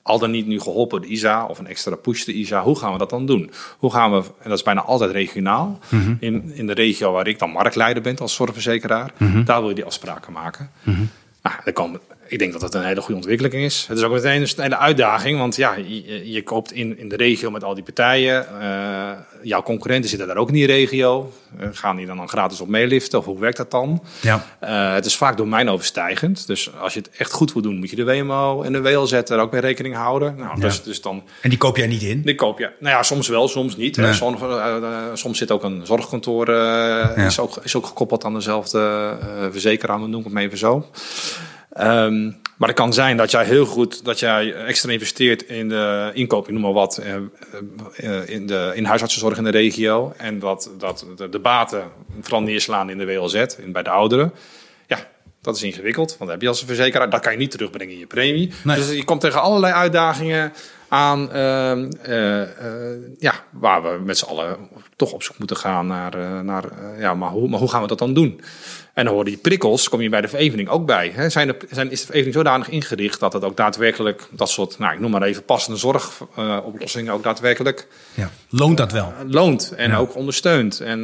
al dan niet nu geholpen de ISA of een extra push de ISA. Hoe gaan we dat dan doen? Hoe gaan we, en dat is bijna altijd regionaal, mm -hmm. in, in de regio waar ik dan marktleider ben als zorgverzekeraar, mm -hmm. daar wil je die afspraken maken. Mm -hmm. Nou, dan kan, ik denk dat het een hele goede ontwikkeling is. Het is ook meteen een hele uitdaging, want ja, je, je koopt in, in de regio met al die partijen. Uh, jouw concurrenten zitten daar ook in die regio. Uh, gaan die dan, dan gratis op meeliften of hoe werkt dat dan? Ja. Uh, het is vaak domeinoverstijgend. Dus als je het echt goed wil doen, moet je de WMO en de WLZ er ook mee rekening houden. Nou, dus, dus dan, en die koop jij niet in? Die koop je. Nou ja, soms wel, soms niet. Nee. Soms, soms, zit ook een zorgkantoor, ja. is, ook, is ook gekoppeld aan dezelfde verzekeraar, noem ik het maar even zo. Um, maar het kan zijn dat jij heel goed, dat jij extra investeert in de inkoop, noem maar wat, in de in huisartsenzorg in de regio. En dat, dat de, de baten vooral neerslaan in de WLZ, in, bij de ouderen. Ja, dat is ingewikkeld, want dat heb je als een verzekeraar. Dat kan je niet terugbrengen in je premie. Nee. Dus je komt tegen allerlei uitdagingen aan, uh, uh, uh, ja, waar we met z'n allen toch op zoek moeten gaan naar, naar ja, maar hoe, maar hoe gaan we dat dan doen? En dan horen die prikkels, kom je bij de verevening ook bij. Hè? Zijn de, zijn, is de verevening zodanig ingericht dat het ook daadwerkelijk dat soort, nou ik noem maar even passende zorgoplossingen ook daadwerkelijk... Ja, loont dat wel? loont en ja. ook ondersteunt. En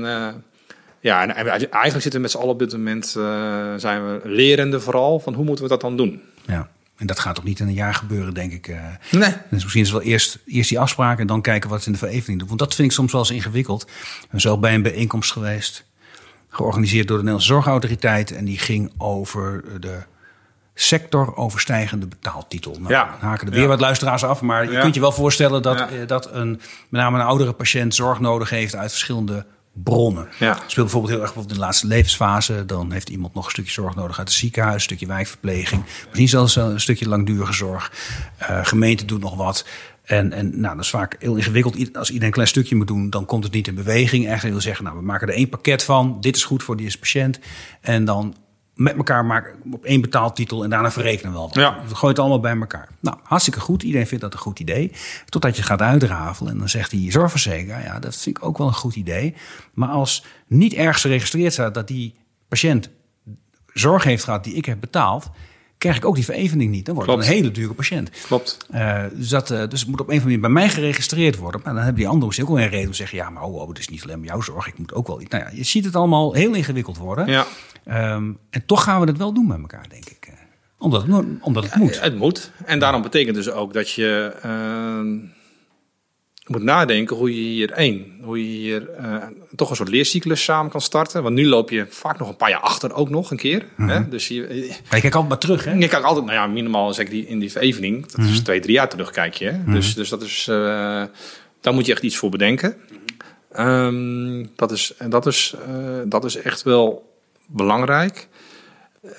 ja, en, en eigenlijk zitten we met z'n allen op dit moment, zijn we lerende vooral van hoe moeten we dat dan doen? Ja. En dat gaat toch niet in een jaar gebeuren, denk ik. Nee. Dus misschien is het wel eerst, eerst die afspraken en dan kijken wat ze in de verevening doen. Want dat vind ik soms wel eens ingewikkeld. We zijn zo bij een bijeenkomst geweest, georganiseerd door de Nederlandse Zorgautoriteit. En die ging over de sectoroverstijgende betaaltitel. Nou, ja. Dan haken er weer ja. wat luisteraars af. Maar je ja. kunt je wel voorstellen dat, ja. dat een, met name een oudere patiënt zorg nodig heeft uit verschillende bronnen. Ja. Speelt bijvoorbeeld heel erg in de laatste levensfase. Dan heeft iemand nog een stukje zorg nodig uit het ziekenhuis, een stukje wijkverpleging. Misschien zelfs een stukje langdurige zorg. Uh, gemeente doet nog wat. En, en nou, dat is vaak heel ingewikkeld. Als iedereen een klein stukje moet doen, dan komt het niet in beweging. Eigenlijk wil zeggen, nou, we maken er één pakket van. Dit is goed voor die patiënt. En dan met elkaar maken op één betaaltitel en daarna verrekenen we wel. Ja. We gooien het allemaal bij elkaar. Nou, hartstikke goed. Iedereen vindt dat een goed idee. Totdat je gaat uitrafelen en dan zegt die zorgverzekeraar... ja, dat vind ik ook wel een goed idee. Maar als niet ergens geregistreerd staat dat die patiënt zorg heeft gehad die ik heb betaald, krijg ik ook die verevening niet. Dan wordt het Klopt. een hele dure patiënt. Klopt. Eh, dus, dat, eh, dus het moet op een of andere manier bij mij geregistreerd worden. Maar dan hebben die anderen misschien ook wel een reden om te zeggen... ja, maar oh, oh, het is niet alleen maar jouw zorg, ik moet ook wel iets. Nou ja, je ziet het allemaal heel ingewikkeld worden. Ja. Ehm, en toch gaan we het wel doen met elkaar, denk ik. Eh, Omdat het, omdat het moet. Het moet. En daarom betekent dus ook dat je ehm, moet nadenken hoe je hier één, hoe je hier eh, toch een soort leercyclus samen kan starten. Want nu loop je vaak nog een paar jaar achter ook nog een keer. hè? Dus je, Maar je kijkt altijd maar terug, hè? je kijkt altijd, nou ja, minimaal zeg ik die, in die verevening, dat is twee, drie jaar terug kijk je. hè. Dus, dus dat is, eh, daar moet je echt iets voor bedenken. Ehm, dat, is, en dat, is, eh, dat is echt wel belangrijk.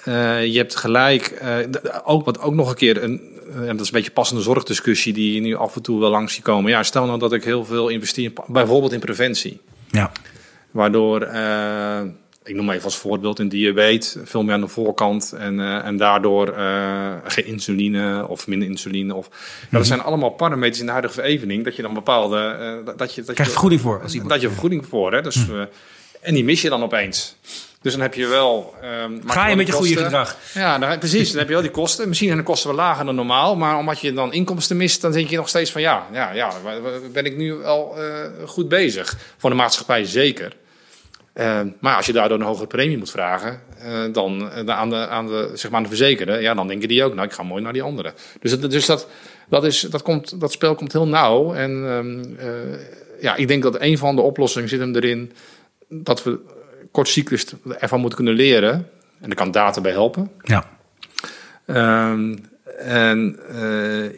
Eh, je hebt gelijk, d- ook wat ook nog een keer, een, eh, en dat is een beetje passende zorgdiscussie die je nu af en toe wel langs ziet komen. Ja, stel nou dat ik heel veel investeer, bijvoorbeeld in preventie. Ja. Waardoor, ik noem maar even als voorbeeld, in diabetes veel meer aan de voorkant. En, en daardoor geen insuline of minder insuline. Of, ja, dat zijn allemaal parameters in de huidige verevening. Dat je dan bepaalde... dat- je, dat Krijg je, vergoeding voor Dat je vergoeding voor. Hè? Dus, eh, en die mis je dan opeens. Dus dan heb je wel... ehm, maak Ga je met je goede gedrag. Ja, dan, precies. Dan heb je wel die kosten. Misschien zijn de kosten wel lager dan normaal. Maar omdat je dan inkomsten mist, dan denk je nog steeds van... Ja, ja, ja ben ik nu al eh, goed bezig? Voor de maatschappij zeker. Eh, maar als je daardoor een hogere premie moet vragen... eh, dan eh, aan, de, aan, de, zeg maar aan de verzekerde... Ja, dan denken die ook, nou, ik ga mooi naar die andere. Dus, het- dus dat, dat, is, dat, komt, dat spel komt heel nauw. En ehm, eh, ja, ik denk dat een van de oplossingen zit hem erin... dat we kort cyclus ervan moeten kunnen leren... En daar kan data bij helpen. Ja. Ehm, en eh,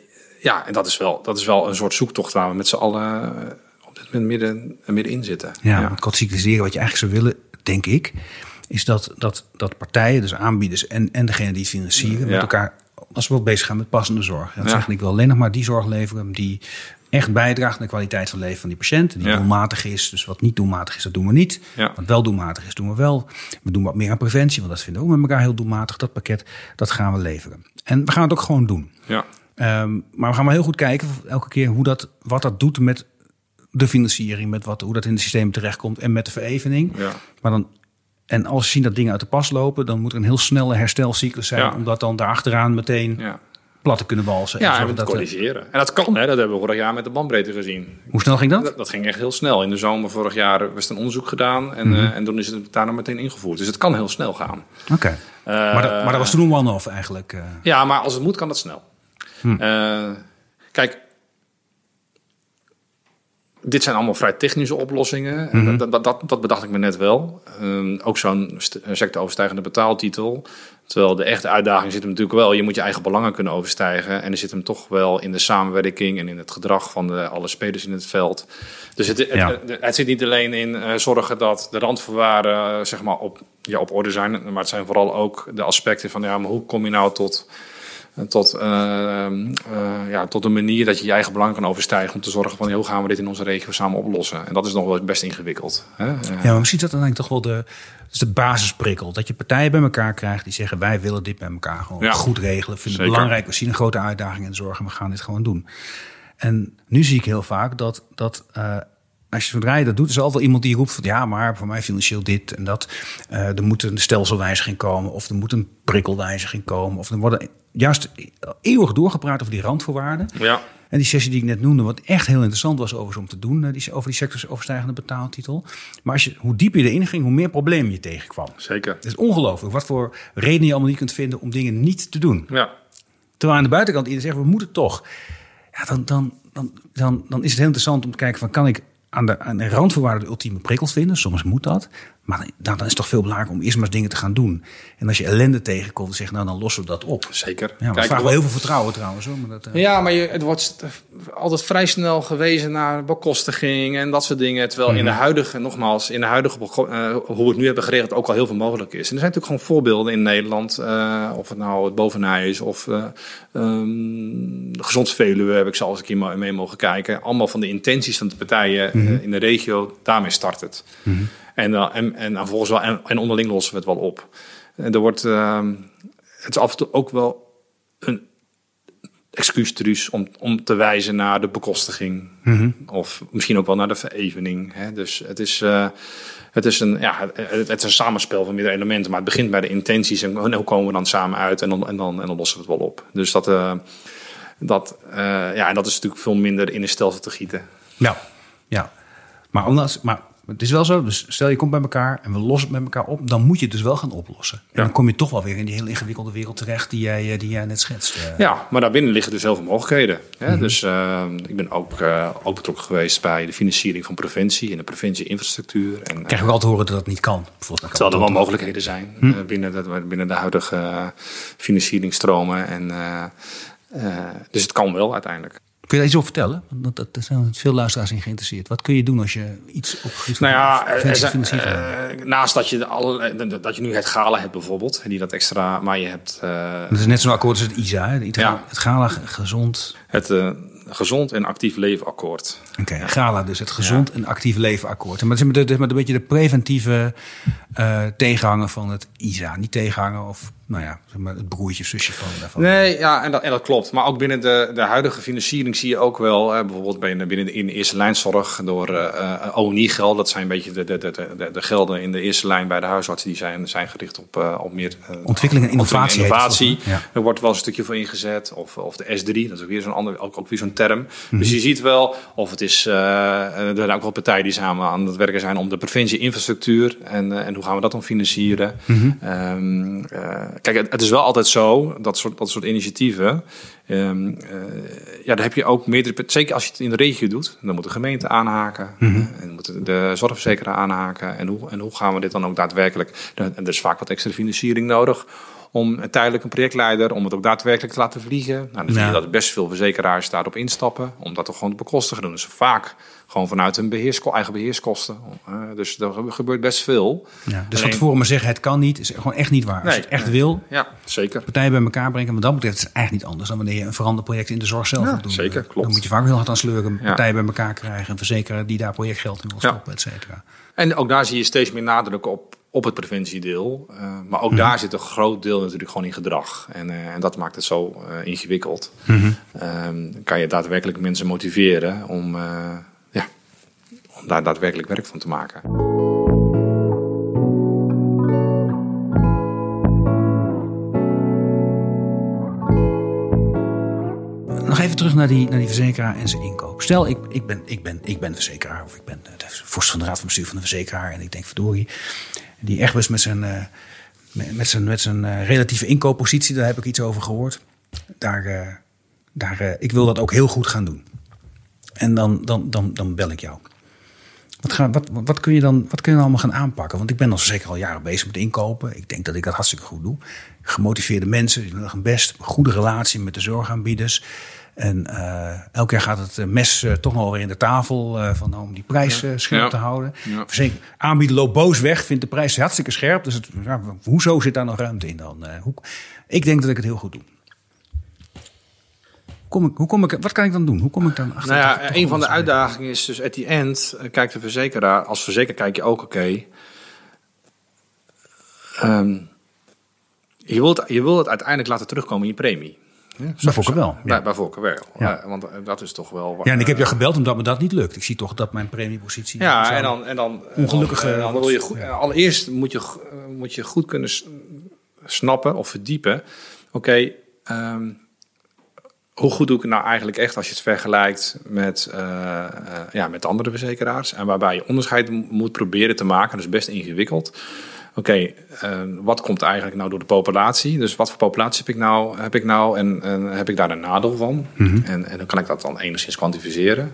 ja, en dat is, wel, dat is wel een soort zoektocht waar we met z'n allen eh, op dit moment midden, middenin zitten. Ja, ja. het cycliseren wat je eigenlijk zou willen, denk ik, is dat, dat, dat partijen, dus aanbieders en, en degene die het financieren, Ja. met elkaar als we wel bezig gaan met passende zorg. Dat Ja. zeggen, ik wil alleen nog maar die zorg leveren die echt bijdraagt aan de kwaliteit van leven van die patiënt. Die Ja. doelmatig is. Dus wat niet doelmatig is, dat doen we niet. Ja. Wat wel doelmatig is, doen we wel. We doen wat meer aan preventie, want dat vinden we ook met elkaar heel doelmatig. Dat pakket, dat gaan we leveren. En we gaan het ook gewoon doen. Ja, Ehm, maar we gaan maar heel goed kijken elke keer hoe dat, wat dat doet met de financiering, met wat, hoe dat in het systeem terechtkomt en met de verevening. Ja. Maar dan, en als we zien dat dingen uit de pas lopen, dan moet er een heel snelle herstelcyclus zijn Ja. om dat dan daarachteraan meteen ja. Plat te kunnen walsen. ja en we dat, eh, corrigeren. En dat kan, hè, dat hebben we vorig jaar met de bandbreedte gezien. hoe snel ging dat? Dat, dat ging echt heel snel. In de zomer vorig jaar was er een onderzoek gedaan en, eh, en toen is het daarna meteen ingevoerd. Dus het kan heel snel gaan. Oké. Eh, maar, dat, maar dat was toen een one-off eigenlijk. Ja, maar als het moet, kan dat snel. Eh, kijk, dit zijn allemaal vrij technische oplossingen. En dat, dat, dat, dat bedacht ik me net wel. Ehm, ook zo'n sectoroverstijgende betaaltitel. Terwijl de echte uitdaging zit hem natuurlijk wel. Je moet je eigen belangen kunnen overstijgen. En er zit hem toch wel in de samenwerking en in het gedrag van de, alle spelers in het veld. Dus het, het, Ja. het, het zit niet alleen in eh, zorgen dat de randvoorwaarden eh, zeg maar op, ja, op orde zijn. Maar het zijn vooral ook de aspecten van ja, maar hoe kom je nou tot tot, eh, eh, ja, tot een manier dat je je eigen belang kan overstijgen om te zorgen van hoe gaan we dit in onze regio samen oplossen. En dat is nog wel best ingewikkeld. Hè? Eh, Ja, maar misschien is dat dan eigenlijk toch wel de, dus de basisprikkel. Dat je partijen bij elkaar krijgt die zeggen wij willen dit bij elkaar gewoon Ja. goed regelen. Vinden het belangrijk. We zien een grote uitdaging in de zorg en we gaan dit gewoon doen. En nu zie ik heel vaak dat, dat eh, als je zodra je dat doet, is er altijd iemand die roept van ja, maar voor mij financieel dit en dat. Eh, er moet een stelselwijziging komen of er moet een prikkelwijziging komen. Of er worden juist eeuwig doorgepraat over die randvoorwaarden. ja, En die sessie die ik net noemde, wat echt heel interessant was over om te doen, eh, die, over die sectorsoverstijgende betaaltitel. Maar als je, hoe dieper je erin ging, hoe meer problemen je tegenkwam. zeker. Het is ongelooflijk wat voor redenen je allemaal niet kunt vinden om dingen niet te doen. Ja, Terwijl aan de buitenkant iedereen zegt, we moeten toch. Ja, dan, dan, dan, dan, dan is het heel interessant om te kijken van, kan ik aan de, aan de randvoorwaarden de ultieme prikkels vinden? Soms moet dat. Maar dan, dan is het toch veel belangrijker om eerst maar eens dingen te gaan doen. En als je ellende tegenkomt, zeg nou, dan lossen we dat op. zeker. Ja, maar Kijk, vraagt wel heel veel vertrouwen trouwens. Hoor, maar dat, eh, Ja, maar je, het wordt altijd vrij snel gewezen naar bekostiging en dat soort dingen. Terwijl in de Mhm. huidige, nogmaals, in de huidige, eh, hoe we het nu hebben geregeld, ook al heel veel mogelijk is. En er zijn natuurlijk gewoon voorbeelden in Nederland, eh, of het nou het bovenij is of eh ehm, de Gezond Veluwe heb ik zelfs een keer mee mogen kijken. Allemaal van de intenties van de partijen Mhm. in de regio, daarmee start het. En, dan en, en dan volgens wel, en, en onderling lossen we het wel op. En er wordt, ehm, het is af en toe ook wel een excuustruus om, om te wijzen naar de bekostiging. Of misschien ook wel naar de verevening. Hè? Dus het is, eh, het, is een, ja, het, het is een samenspel van meerdere elementen. Maar het begint bij de intenties en hoe komen we dan samen uit en dan, en dan, en dan lossen we het wel op. Dus dat, eh, dat, eh, ja, en dat is natuurlijk veel minder in een stelsel te gieten. Ja, ja. Maar, omdat, maar het is wel zo, dus stel je komt bij elkaar en we lossen het met elkaar op, dan moet je het dus wel gaan oplossen. En Ja. dan kom je toch wel weer in die heel ingewikkelde wereld terecht die jij, eh, die jij net schetst. eh. Ja, maar daarbinnen liggen dus heel veel mogelijkheden. Hè? Dus eh, ik ben ook, ook betrokken geweest bij de financiering van preventie en de preventieinfrastructuur. En, Ik krijg ook altijd te horen dat dat niet kan. Bijvoorbeeld, Terwijl er wel mogelijkheden zijn eh, binnen, de, binnen de huidige financieringstromen. En, dus het kan wel uiteindelijk. Kun je daar iets over vertellen? Want dat, daar zijn veel luisteraars in geïnteresseerd. Wat kun je doen als je iets op Nou ja, financiert? eh, naast dat je, alle, dat je nu het gala hebt bijvoorbeeld, die dat extra, maar je hebt eh, dat is net zo'n akkoord als het ISA. hè? Het, Ja. het Gala gezond. het eh, gezond en actief leven akkoord. Oké, Gala dus het gezond en actief leven akkoord. Maar het is met een beetje de preventieve eh tegenhanger van het ISA. Niet tegenhanger of nou ja, zeg maar het broertje zusje van daarvan. Nee, ja, en dat, en dat klopt. Maar ook binnen de, de huidige financiering zie je ook wel, eh, bijvoorbeeld binnen, binnen de, in de eerste lijnzorg door eh eh, ONI-geld. Dat zijn een beetje de, de, de, de, de gelden in de eerste lijn bij de huisartsen. Die zijn, zijn gericht op, op meer Ontwikkeling en innovatie innovatie. ja. Er wordt wel een stukje voor ingezet. Of, of de S3, dat is ook weer zo'n ander, ook, ook weer zo'n term. Mhm. Dus je ziet wel, of het is, eh, er zijn ook wel partijen die samen aan het werken zijn om de preventie-infrastructuur en, eh, en hoe gaan we dat dan financieren. Mhm. Ehm, eh, kijk, het, het is wel altijd zo, dat soort, dat soort initiatieven. eh, ja, daar heb je ook meerdere. Zeker als je het in de regio doet, dan moet de gemeente aanhaken. Mhm. en moet de- zorgverzekeraar aanhaken. En hoe, en hoe gaan we dit dan ook daadwerkelijk? Er er is vaak wat extra financiering nodig om tijdelijk een projectleider, om het ook daadwerkelijk te laten vliegen. Nou, dan zie je dat best veel verzekeraars daarop instappen, om dat toch gewoon te bekostigen. doen. Dus vaak gewoon vanuit hun beheersko eigen beheerskosten. Eh, dus er gebeurt best veel. Ja, dus van tevoren maar zeggen het kan niet, is gewoon echt niet waar. Als je het echt nee. wil, Ja, zeker. partijen bij elkaar brengen. Maar dat betreft is het eigenlijk niet anders dan wanneer je een veranderproject in de zorg zelf Ja, moet doen. zeker, Eh, klopt. Dan moet je vaak heel hard aan sleuren, partijen bij elkaar krijgen, een verzekeraar die daar projectgeld in wil stoppen, et cetera. En ook daar zie je steeds meer nadruk op, op het preventiedeel. Eh, maar ook Mhm. daar zit een groot deel natuurlijk gewoon in gedrag. En, eh, en dat maakt het zo eh, ingewikkeld. Ehm, kan je daadwerkelijk mensen motiveren om, ja, om daar daadwerkelijk werk van te maken. Nog even terug naar die, naar die verzekeraar en zijn inkoop. Stel, ik, ik, ben, ik, ben, ik ben verzekeraar of ik ben de vorst van de raad van bestuur van de verzekeraar. En ik denk, verdorie, die met zijn, eh, met met zijn, met zijn eh, relatieve inkooppositie, daar heb ik iets over gehoord. Daar, eh, daar, ik wil dat ook heel goed gaan doen. En dan, dan, dan, dan bel ik jou. Wat, ga, wat, wat, kun je dan, wat kun je allemaal gaan aanpakken? Want ik ben al zeker al jaren bezig met inkopen. Ik denk dat ik dat hartstikke goed doe. Gemotiveerde mensen, die doen hun best. Goede relatie met de zorgaanbieders. En eh, elke keer gaat het eh, mes eh, toch nog weer in de tafel van, om die prijs scherp Ja. te houden. Ja. Verzeker- Aanbieden loopt boos weg, vindt de prijs hartstikke scherp. Dus het, ja, hoezo zit daar nog ruimte in dan? Hoe, ik denk dat ik het heel goed doe. Kom ik, hoe kom ik, wat kan ik dan doen? Hoe kom ik dan achter? Nou ja, een van de uitdagingen is dus at the end, kijkt de verzekeraar, als verzekeraar kijk je ook, oké, ehm, je, wilt, je wilt het uiteindelijk laten terugkomen in je premie. Ja, Bij Fokker wel, ja. Bij, bij Fokker wel. Ja. Eh, want eh, dat is toch wel... Ja, en ik heb je gebeld omdat me dat niet lukt. Ik zie toch dat mijn premiepositie... Ja, en dan, en dan, Ongelukkige- dan, dan wil je goed, allereerst moet je, eh, moet je goed kunnen snappen of verdiepen. Oké, ehm, hoe goed doe ik het nou eigenlijk echt als je het vergelijkt met, eh, eh, ja, met andere verzekeraars? En waarbij je onderscheid moet proberen te maken, dat is best ingewikkeld. Oké, eh, wat komt eigenlijk nou door de populatie? Dus wat voor populatie heb ik nou, heb ik nou en, en heb ik daar een nadeel van? en, en dan kan ik dat dan enigszins kwantificeren.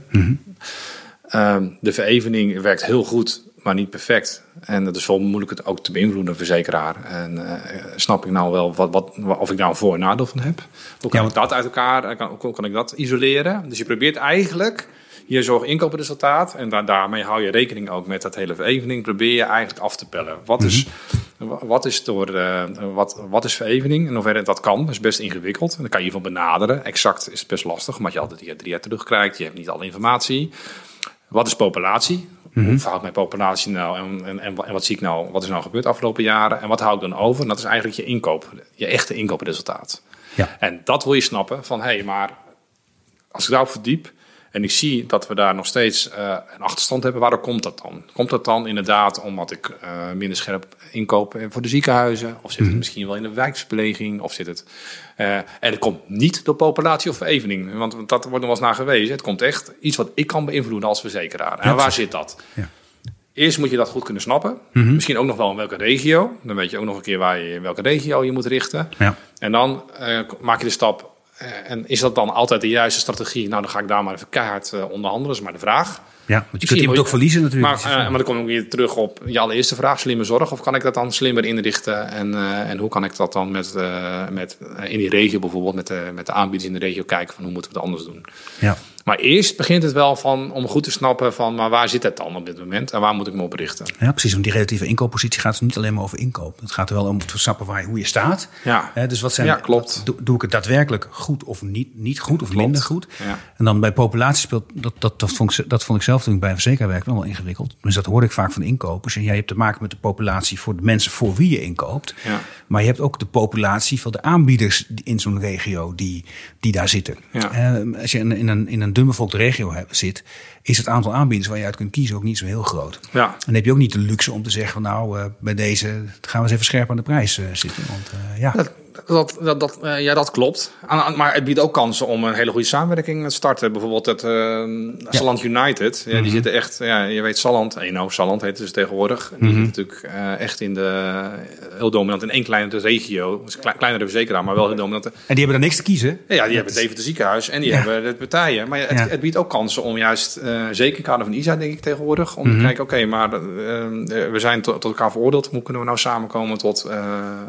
Ehm, de verevening werkt heel goed, maar niet perfect. En het is wel moeilijk het ook te beïnvloeden, verzekeraar. En eh, snap ik nou wel wat, wat, of ik daar een voor- en nadeel van heb? Hoe kan Ja, ik dat uit elkaar, eh, kan, hoe kan ik dat isoleren? Dus je probeert eigenlijk je zorginkoopresultaat, en da- daarmee hou je rekening ook met dat hele verevening, probeer je eigenlijk af te pellen. Wat is, wa- wat is, door, eh, wat, wat is verevening? In hoeverre dat kan, dat is best ingewikkeld. En dan kan je van benaderen. Exact is het best lastig, omdat je altijd die drie jaar terugkrijgt. Je hebt niet alle informatie. Wat is populatie? Hoe verhoudt mijn populatie nou en, en, en, wat zie ik nou? Wat is nou gebeurd de afgelopen jaren? En wat hou ik dan over? En dat is eigenlijk je inkoop, je echte inkoopresultaat. Ja. En dat wil je snappen van, hé, hey, maar als ik daarop verdiep en ik zie dat we daar nog steeds uh, een achterstand hebben, waarom komt dat dan? Komt dat dan inderdaad omdat ik uh, minder scherp inkoop voor de ziekenhuizen? Of zit het misschien wel in de wijkverpleging? Of zit het... Uh, en het komt niet door populatie of verevening, want dat wordt nog wel eens naar gewezen. Het komt echt iets wat ik kan beïnvloeden als verzekeraar. En waar zit dat? Ja. Eerst moet je dat goed kunnen snappen. Misschien ook nog wel in welke regio. Dan weet je ook nog een keer waar je, in welke regio je moet richten. Ja. En dan maak je de stap en is dat dan altijd de juiste strategie? Nou, dan ga ik daar maar even keihard uh, onderhandelen. Dat is maar de vraag. Ja, want je kunt iemand ook verliezen natuurlijk. Maar, uh, maar dan kom ik weer terug op je allereerste vraag, slimme zorg. Of kan ik dat dan slimmer inrichten? En, uh, en hoe kan ik dat dan met, met in die regio bijvoorbeeld, met de, met de aanbieders in de regio kijken van hoe moeten we het anders doen? Ja. Maar eerst begint het wel van, om goed te snappen van, maar waar zit het dan op dit moment? En waar moet ik me op richten? Ja, precies. Want die relatieve inkooppositie gaat dus niet alleen maar over inkoop. Het gaat er wel om te snappen waar, hoe je staat. Ja, dus wat zijn, ja klopt. Doe, doe, ik het daadwerkelijk goed of niet, niet goed of klopt. minder goed? Ja. En dan bij populatie speelt, dat, dat, dat, vond ik, dat vond ik zelf toen ik bij een verzekeraar wel ingewikkeld. Dus dat hoorde ik vaak van inkopers. En jij hebt te maken met de populatie voor de mensen voor wie je inkoopt. Ja. Maar je hebt ook de populatie van de aanbieders in zo'n regio die, die daar zitten. Ja. Uh, als je in, in, een, in een dunbevolkte regio zit, is het aantal aanbieders waar je uit kunt kiezen ook niet zo heel groot. Ja. En dan heb je ook niet de luxe om te zeggen van nou, uh, bij deze gaan we eens even scherp aan de prijs uh, zitten. Want uh, ja. Dat, dat, dat, dat uh, ja, dat klopt. Maar het biedt ook kansen om een hele goede samenwerking te starten. Bijvoorbeeld het Salland ja. United. Ja, die mm -hmm. zitten echt, ja, je weet Salland, Eno, Salland heet het dus tegenwoordig. Die mm -hmm. zit natuurlijk echt in de, heel dominant in één kleine regio. Dus kleinere verzekeraar, maar wel heel dominant. En die hebben dan niks te kiezen? Ja, die hebben even het ziekenhuis en die hebben de partijen. Maar het, het, biedt ook kansen om juist, zeker in kader van ISA denk ik tegenwoordig, om mm -hmm. te kijken, oké, okay, maar we zijn tot, tot elkaar veroordeeld. Hoe kunnen we nou samenkomen tot,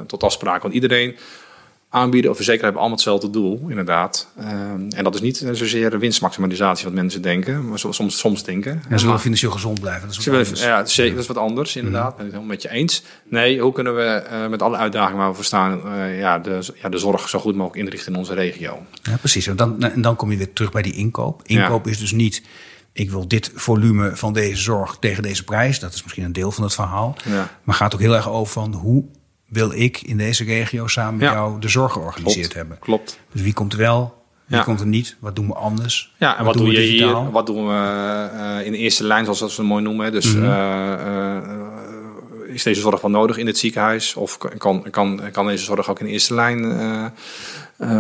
tot afspraken? Want iedereen aanbieden of verzekeren hebben allemaal hetzelfde doel, inderdaad. Um, en dat is niet zozeer winstmaximalisatie wat mensen denken, maar soms, soms denken. Ja, ze willen financieel gezond blijven. Dat is wat anders. Ja, dat is wat anders, inderdaad. Mm -hmm. Ben ik het helemaal met je eens. Nee, hoe kunnen we uh, met alle uitdagingen waar we voor staan, uh, ja, de, ja, de zorg zo goed mogelijk inrichten in onze regio? Ja, precies. En dan, en dan kom je weer terug bij die inkoop. Inkoop ja. is dus niet ik wil dit volume van deze zorg tegen deze prijs. Dat is misschien een deel van het verhaal. Ja. Maar gaat ook heel erg over van hoe wil ik in deze regio samen met Ja. jou de zorg georganiseerd Klopt. hebben. Klopt. Dus wie komt wel, wie Ja. komt er niet, wat doen we anders? Ja, en wat, doe doen je we digitaal? hier? Wat doen we uh, in de eerste lijn, zoals we het mooi noemen? Dus Mhm. uh, uh, is deze zorg wel nodig in het ziekenhuis? Of kan, kan, kan deze zorg ook in de eerste lijn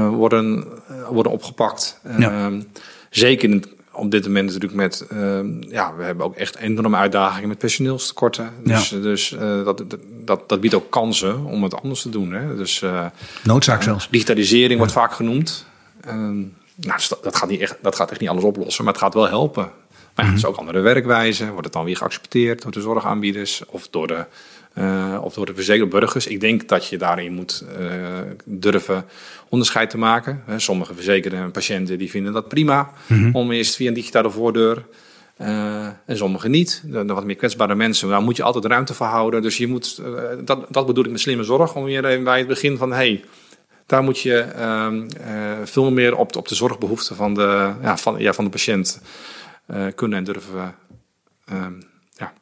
worden, worden opgepakt? Ja. Ehm, zeker in het, op dit moment natuurlijk met... ehm, ja, we hebben ook echt enorme uitdagingen met personeelstekorten. Dus, dus uh, dat, dat, dat biedt ook kansen om het anders te doen. Hè? Dus, uh, Noodzaak zelfs. Digitalisering wordt vaak genoemd. Ehm, nou, dus dat, dat, gaat niet echt, dat gaat echt niet alles oplossen, maar het gaat wel helpen. Maar ja, het is ook andere werkwijze. Wordt het dan weer geaccepteerd door de zorgaanbieders of door de, uh, of door de verzekerde burgers? Ik denk dat je daarin moet uh, durven onderscheid te maken. Sommige verzekerde patiënten die vinden dat prima Mhm. om eerst via een digitale voordeur. Uh, en sommigen niet. De, de wat meer kwetsbare mensen, daar moet je altijd ruimte voor houden. Dus je moet, dat, dat bedoel ik met slimme zorg, om weer bij het begin van hey, daar moet je uh, veel meer op, op de zorgbehoeften van de, ja, van, ja, van de patiënt kunnen en durven ehm, ja,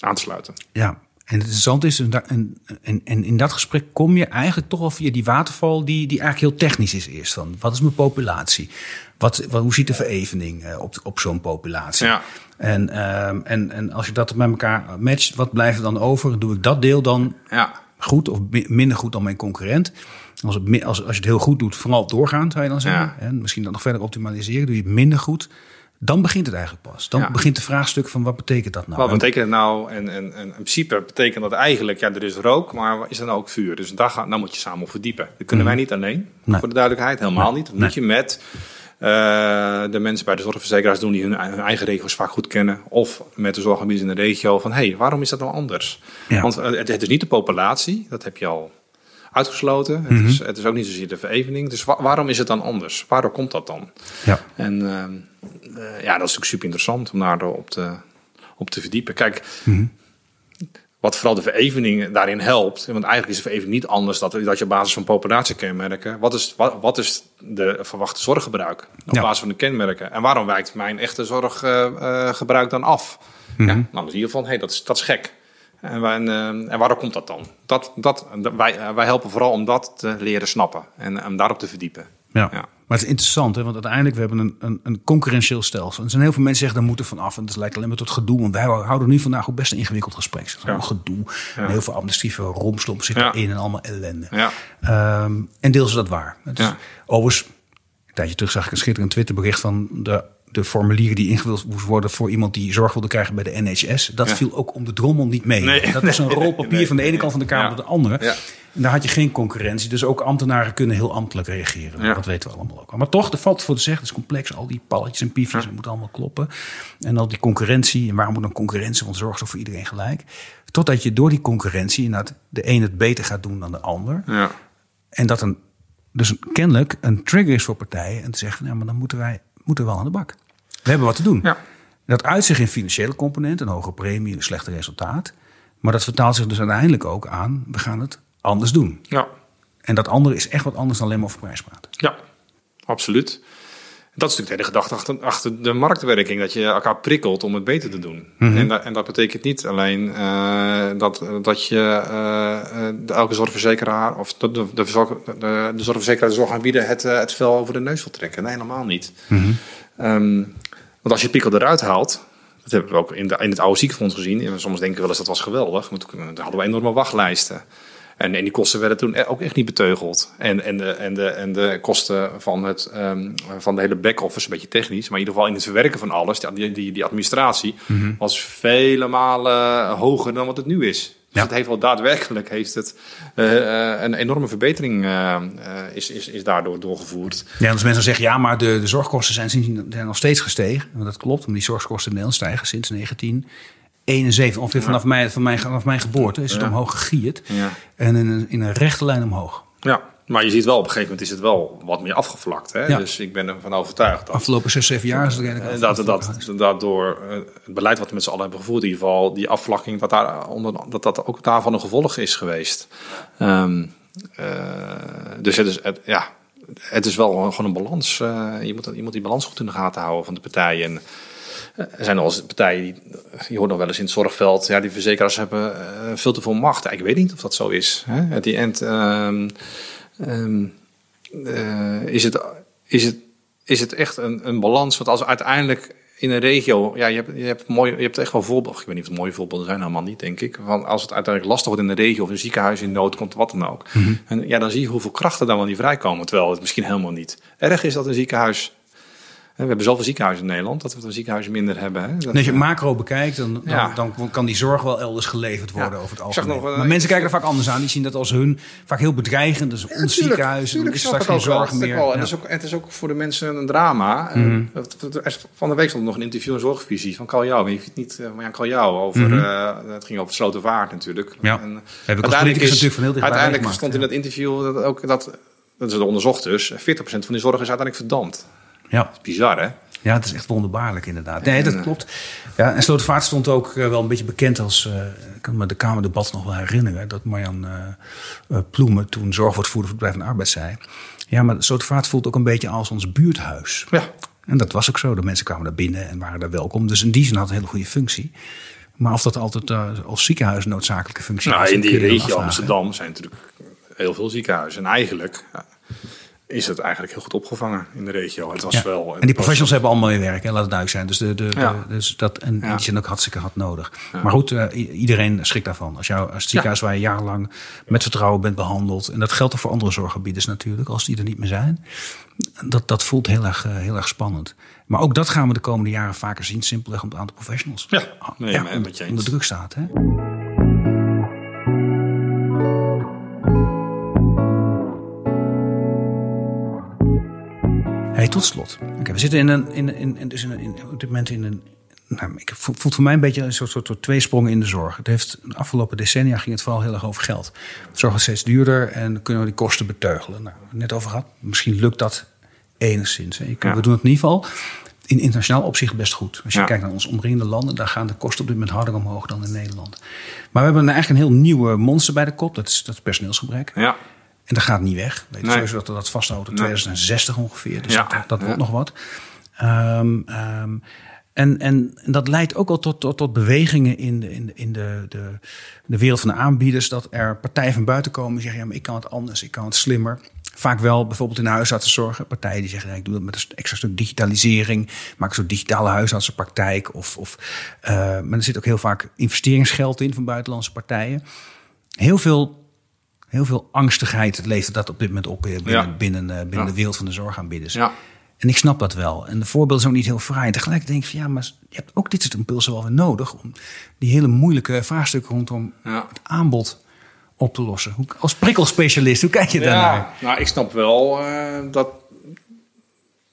aansluiten. Ja, en het interessante is, en, en, en in dat gesprek kom je eigenlijk toch wel via die waterval, die, die eigenlijk heel technisch is eerst. Van, wat is mijn populatie? Wat, wat, hoe ziet de verevening uh, op, op zo'n populatie? Ja. En, uh, en, en als je dat met elkaar matcht, wat blijft er dan over? Doe ik dat deel dan ja. goed of minder goed dan mijn concurrent? Als, het, als, als je het heel goed doet, vooral doorgaan, zou je dan zeggen. Ja. En misschien dan nog verder optimaliseren. Doe je het minder goed, dan begint het eigenlijk pas. Dan Ja. begint de vraagstuk van wat betekent dat nou? Wat En- betekent het nou? En, en, en in principe betekent dat eigenlijk, ja, er is rook, maar is er nou ook vuur? Dus daar, gaan, daar moet je samen op verdiepen. Dat kunnen wij niet alleen. Nee. voor de duidelijkheid. Helemaal niet. Dat moet je met eh, de mensen bij de zorgverzekeraars doen die hun, hun eigen regio's vaak goed kennen. Of met de zorgaanbieders in de regio van, hé, hey, waarom is dat nou anders? Ja. Want eh, het, het is niet de populatie, dat heb je al uitgesloten. Mhm. Het, is, het is ook niet zozeer de verevening. Dus wa- waarom is het dan anders? Waardoor komt dat dan? Ja. En ehm, eh, ja, dat is natuurlijk super interessant om daarop te, op te verdiepen. Kijk, Mhm. wat vooral de verevening daarin helpt. Want eigenlijk is de verevening niet anders dat, dat je op basis van populatiekenmerken. Wat is, wat, wat is de verwachte zorggebruik op Ja. basis van de kenmerken? En waarom wijkt mijn echte zorggebruik dan af? Ja, nou, dan zie je van, hé, hey, dat, is, dat is gek. En, wij, en, en waarom komt dat dan? Dat, dat, wij, wij helpen vooral om dat te leren snappen en om daarop te verdiepen. Ja. ja. Maar het is interessant, hè? want uiteindelijk we hebben een, een, een concurrentieel stelsel. Er zijn heel veel mensen die zeggen, daar moeten vanaf. En dat lijkt alleen maar tot gedoe. Want wij houden nu vandaag ook best een ingewikkeld gesprek. Het is ja. gedoe. Ja. En heel veel administratieve romslomp zit ja. erin en allemaal ellende. Ja. Um, en deels is dat waar. Dus. Overigens, een tijdje terug zag ik een schitterend Twitterbericht van de de formulieren die ingevuld moest worden voor iemand die zorg wilde krijgen bij de NHS. Dat viel ook om de drommel niet mee. Nee, dat was een rol papier nee, van de ene kant van de Kamer ja. naar de andere. Ja. En daar had je geen concurrentie. Dus ook ambtenaren kunnen heel ambtelijk reageren. Ja. Dat weten we allemaal ook. Maar toch, er valt voor te zeggen, het is complex. Al die palletjes en piefjes, dat moet allemaal kloppen. En al die concurrentie. En waarom moet een concurrentie? Want zorg zo voor iedereen gelijk. Totdat je door die concurrentie inderdaad de een het beter gaat doen dan de ander. Ja. En dat een, dus kennelijk een trigger is voor partijen. En te zeggen, nou, maar dan moeten wij moeten wel aan de bak. We hebben wat te doen. Ja. Dat uit zich in financiële component, een hoge premie, een slechter resultaat. Maar dat vertaalt zich dus uiteindelijk ook aan, we gaan het anders doen. Ja. En dat andere is echt wat anders dan alleen maar over prijs praten. Ja, absoluut. Dat is natuurlijk de hele gedachte achter, achter de marktwerking. Dat je elkaar prikkelt om het beter te doen. Mhm. en, dat, en dat betekent niet alleen uh, dat, dat je uh, de, elke zorgverzekeraar... of de, de, de, de, zorgverzekeraar de zorg aanbieden... Het, uh, het vel over de neus wil trekken. Nee, helemaal niet. Mhm. Um, want als je prikkel eruit haalt... Dat hebben we ook in, de, in het oude ziekenfonds gezien. En soms denken we wel eens dat was geweldig. Maar toen hadden we enorme wachtlijsten. En, en die kosten werden toen ook echt niet beteugeld. En, en, de, en, de, en de kosten van, het, um, van de hele back-office, een beetje technisch, maar in ieder geval in het verwerken van alles, die, die, die administratie, Mhm. was vele malen hoger dan wat het nu is. Dus het heeft wel daadwerkelijk heeft het, uh, uh, een enorme verbetering uh, is, is, is daardoor doorgevoerd. Ja, als mensen zeggen, ja, maar de, de zorgkosten zijn, zijn nog steeds gestegen. Want dat klopt, want die zorgkosten in Nederland stijgen sinds 1971. Ongeveer vanaf, Ja. mijn, van mijn, vanaf mijn geboorte is het Ja. omhoog gegierd. Ja. En in een, in een rechte lijn omhoog. Ja, maar je ziet wel op een gegeven moment is het wel wat meer afgevlakt. Hè? Ja. Dus ik ben ervan overtuigd dat Afgelopen 6, 7 jaar is het eigenlijk Eh, dat, dat, dat, dat door uh, het beleid wat we met z'n allen hebben gevoerd, in ieder geval die afvlakking, dat, daar onder, dat dat ook daarvan een gevolg is geweest. Um, uh, dus het is, het, ja, het is wel gewoon een balans. Uh, je, moet, je moet die balans goed in de gaten houden van de partijen. En, er zijn al eens partijen, die, je hoort nog wel eens in het zorgveld, ja, die verzekeraars hebben veel te veel macht. Ik weet niet of dat zo is. Hè? At the end um, um, is, het, is, het, is het echt een, een balans. Want als uiteindelijk in een regio, ja, je hebt, je hebt, mooi, je hebt echt wel voorbeelden. Ik weet niet of het mooie voorbeelden zijn, helemaal niet, denk ik. Want als het uiteindelijk lastig wordt in een regio of een ziekenhuis in nood komt, wat dan ook. Mm-hmm. En ja, dan zie je hoeveel krachten dan wel niet vrijkomen. Terwijl het misschien helemaal niet erg is dat een ziekenhuis. We hebben zoveel ziekenhuizen in Nederland dat we een ziekenhuis minder hebben. Hè? Dat, als je macro bekijkt, dan, dan, Ja. dan, kan die zorg wel elders geleverd worden Ja. over het algemeen. nog, uh, maar mensen kijken er vaak anders aan. Die zien dat als hun vaak heel bedreigend. Dus ons ziekenhuis, is straks geen zorg meer. En Ja. het, is ook, het is ook voor de mensen een drama. Mhm. Van de week stond nog een interview in Zorgvisie van Kaljouw. Weet je het niet, uh, Marjan Kaljouw over, Mhm. uh, het ging over Slotervaart natuurlijk. Ja. En, Heb ik als politicus natuurlijk van heel uiteindelijk stond ja. in dat interview dat ook dat, dat is onderzocht dus, 40% van die zorg is uiteindelijk verdampt. Ja. Bizar hè? Ja, het is echt wonderbaarlijk inderdaad. Nee, dat En, eh, klopt. Ja, en Slotervaart stond ook uh, wel een beetje bekend als... Uh, ik kan me de Kamerdebat nog wel herinneren... dat Marjan uh, Ploemen toen zorgwoordvoerder voor het Bedrijf van de Arbeid zei... ja, maar Slotervaart voelt ook een beetje als ons buurthuis. Ja. En dat was ook zo. De mensen kwamen daar binnen en waren daar welkom. Dus in die zin had het een hele goede functie. Maar of dat altijd uh, als ziekenhuis een noodzakelijke functie Nou, was... in die regio. Amsterdam zijn natuurlijk heel veel ziekenhuizen. En eigenlijk ja, is het eigenlijk heel goed opgevangen in de regio. Het was Ja. wel, en die professionals hebben allemaal weer werk, hè, laat het duidelijk zijn. Dus, de, de, dus dat, en Ja. die zijn ook hartstikke hard nodig. Maar goed, eh, iedereen schrikt daarvan. Als, jou, als het ziekenhuis waar je jarenlang met vertrouwen bent behandeld. En dat geldt ook voor andere zorggebieden natuurlijk, als die er niet meer zijn. Dat, dat voelt heel erg, eh, heel erg spannend. Maar ook dat gaan we de komende jaren vaker zien. Simpelweg om het aantal professionals Ja, nee, ja, onder, je onder druk staat. Hè? Hey, tot slot. Oké, we zitten in een, in, in, in, dus in, op dit moment in een. Nou, ik voel voelt voor mij een beetje een soort, soort, soort tweesprongen in de zorg. Het heeft, de afgelopen decennia ging het vooral heel erg over geld. De zorg is steeds duurder en kunnen we die kosten beteugelen. Nou, we hebben het net over gehad. Misschien lukt dat enigszins. Hè. Je kunt- Ja. We doen het in ieder geval in internationaal opzicht best goed. Als je Ja. kijkt naar onze omringende landen, daar gaan de kosten op dit moment harder omhoog dan in Nederland. Maar we hebben eigenlijk een heel nieuwe monster bij de kop. Dat is, dat is personeelsgebrek. Ja, En dat gaat niet weg. Weet Nee. sowieso dat we dat vasthouden tot Nee. 2060 ongeveer. Dus Ja. dat, wordt nog wat. Ehm, ehm, En, en, en dat leidt ook al tot, tot, tot bewegingen in, de, in, de, in de, de, de wereld van de aanbieders. Dat er partijen van buiten komen die zeggen: ja, maar ik kan het anders, ik kan het slimmer. Vaak wel bijvoorbeeld in de huisartsenzorg. Partijen die zeggen: ja, ik doe dat met een extra stuk digitalisering. Maak een soort digitale huisartsenpraktijk. Of, of, uh, maar er zit ook heel vaak investeringsgeld in van buitenlandse partijen. Heel veel heel veel angstigheid levert dat op dit moment op binnen, ja. binnen, uh, binnen ja. de wereld van de zorgaanbieders. Ja. En ik snap dat wel. En de voorbeelden zijn ook niet heel fraai. En tegelijk denk ik van ja, maar je hebt ook dit soort impulsen wel weer nodig om die hele moeilijke vraagstukken rondom het aanbod op te lossen. Hoe, als prikkelspecialist, hoe kijk je daarnaar? Nou, ik snap wel eh, dat,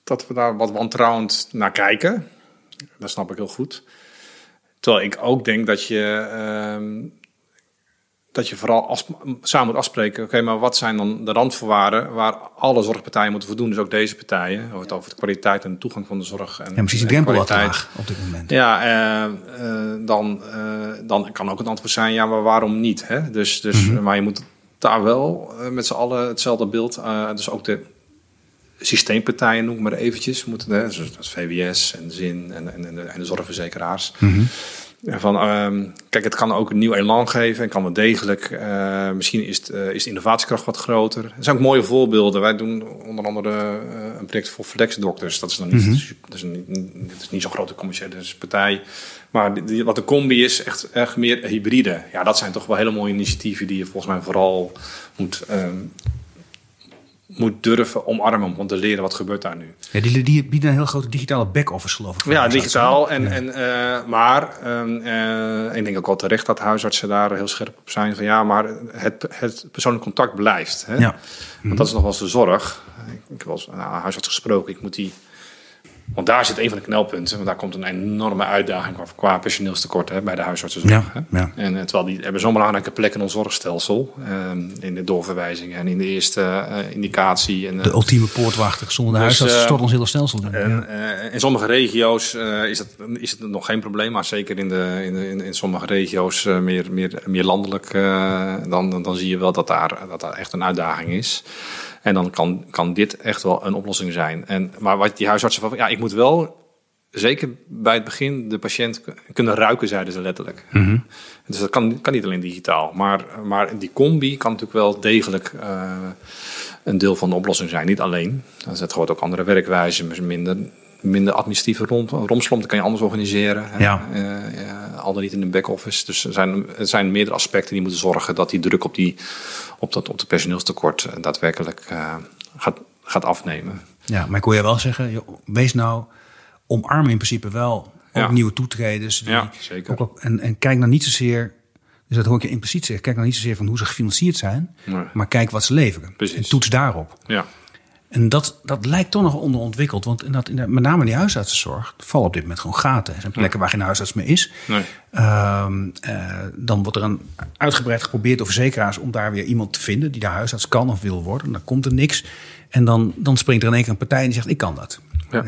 dat we daar wat wantrouwend naar kijken. Dat snap ik heel goed. Terwijl ik ook denk dat je, ehm, dat je vooral as, samen moet afspreken... oké, maar wat zijn dan de randvoorwaarden... waar alle zorgpartijen moeten voldoen, dus ook deze partijen... over het over de kwaliteit en de toegang van de zorg. En, Ja, precies de drempel wat laag op dit moment. Ja, eh, eh, dan, eh, dan kan ook het antwoord zijn, ja, maar waarom niet? Hè? Dus, dus, Maar je moet daar wel met z'n allen hetzelfde beeld, dus ook de systeempartijen, noem ik maar eventjes, moeten, hè, zoals dat VWS en Zin en, en, en, de, en de zorgverzekeraars. Ja, Van, ehm, kijk, het kan ook een nieuw elan geven en kan wel degelijk. eh, misschien is, het, eh, is de innovatiekracht wat groter. Er zijn ook mooie voorbeelden. Wij doen onder andere eh, een project voor Flex Doctors. Dat is dan niet, dat is een, dat is niet zo'n grote commerciële partij. Maar die, die- wat de combi is, echt, echt meer hybride. Ja, dat zijn toch wel hele mooie initiatieven die je volgens mij vooral moet, ehm, moet durven omarmen om te leren wat gebeurt daar nu. Ja, die, die bieden een heel grote digitale back-office, geloof ik. Ja, digitaal. En, en, eh, maar ehm, eh, ik denk ook wel terecht dat huisartsen daar heel scherp op zijn. Van ja, maar het, het persoonlijk contact blijft. Hè? Ja. Want dat is nog wel eens de zorg. Ik, ik eens nou, huisarts gesproken. Ik moet die... Want daar zit een van de knelpunten. Want daar komt een enorme uitdaging qua, personeelstekort hè, bij de huisartsenzorg. Ja. En eh, terwijl die hebben zo'n belangrijke plek in ons zorgstelsel. ehm, in de doorverwijzingen en in de eerste eh, indicatie. En, eh, De ultieme poortwachter. Zonder de Dus, huisarts eh, stort ons hele stelsel. in. en, Ja. eh, in sommige regio's eh, is, het, is het nog geen probleem, maar zeker in, de, in, in, in sommige regio's eh, meer, meer, meer landelijk, eh, dan, dan zie je wel dat daar, dat daar echt een uitdaging is. En dan kan, kan dit echt wel een oplossing zijn. En, maar wat die huisartsen van, ja, ik moet wel, zeker bij het begin, de patiënt kunnen ruiken, zeiden ze letterlijk. Dus dat kan, kan niet alleen digitaal. Maar, maar die combi kan natuurlijk wel degelijk eh, een deel van de oplossing zijn. Niet alleen. Er zit gewoon ook andere werkwijzen, minder, minder administratieve rond, romslomp. Dat kan je anders organiseren. Ja. Eh, al dan niet in de back-office. Dus er zijn, er zijn meerdere aspecten die moeten zorgen dat die druk op, die, op, dat, op de personeelstekort eh, daadwerkelijk eh, gaat, gaat afnemen. Ja, maar ik hoor je wel zeggen, joh, wees nou, omarm in principe wel ook Ja. nieuwe toetreders. die- Ja, zeker. ook en, en kijk nou niet zozeer, dus dat hoor ik je impliciet zeggen, kijk nou niet zozeer van hoe ze gefinancierd zijn, Nee. maar kijk wat ze leveren. Precies. En toets daarop. Ja, En dat, dat lijkt toch nog onderontwikkeld, want in dat, in de- met name in die huisartsenzorg vallen op dit moment gewoon gaten. Er zijn plekken waar geen huisarts meer is. nee. Ehm, eh, dan wordt er een uitgebreid geprobeerd door verzekeraars om daar weer iemand te vinden die daar huisarts kan of wil worden. Dan komt er niks. En dan, dan springt er in één keer een partij en die zegt: Ik kan dat. Ja.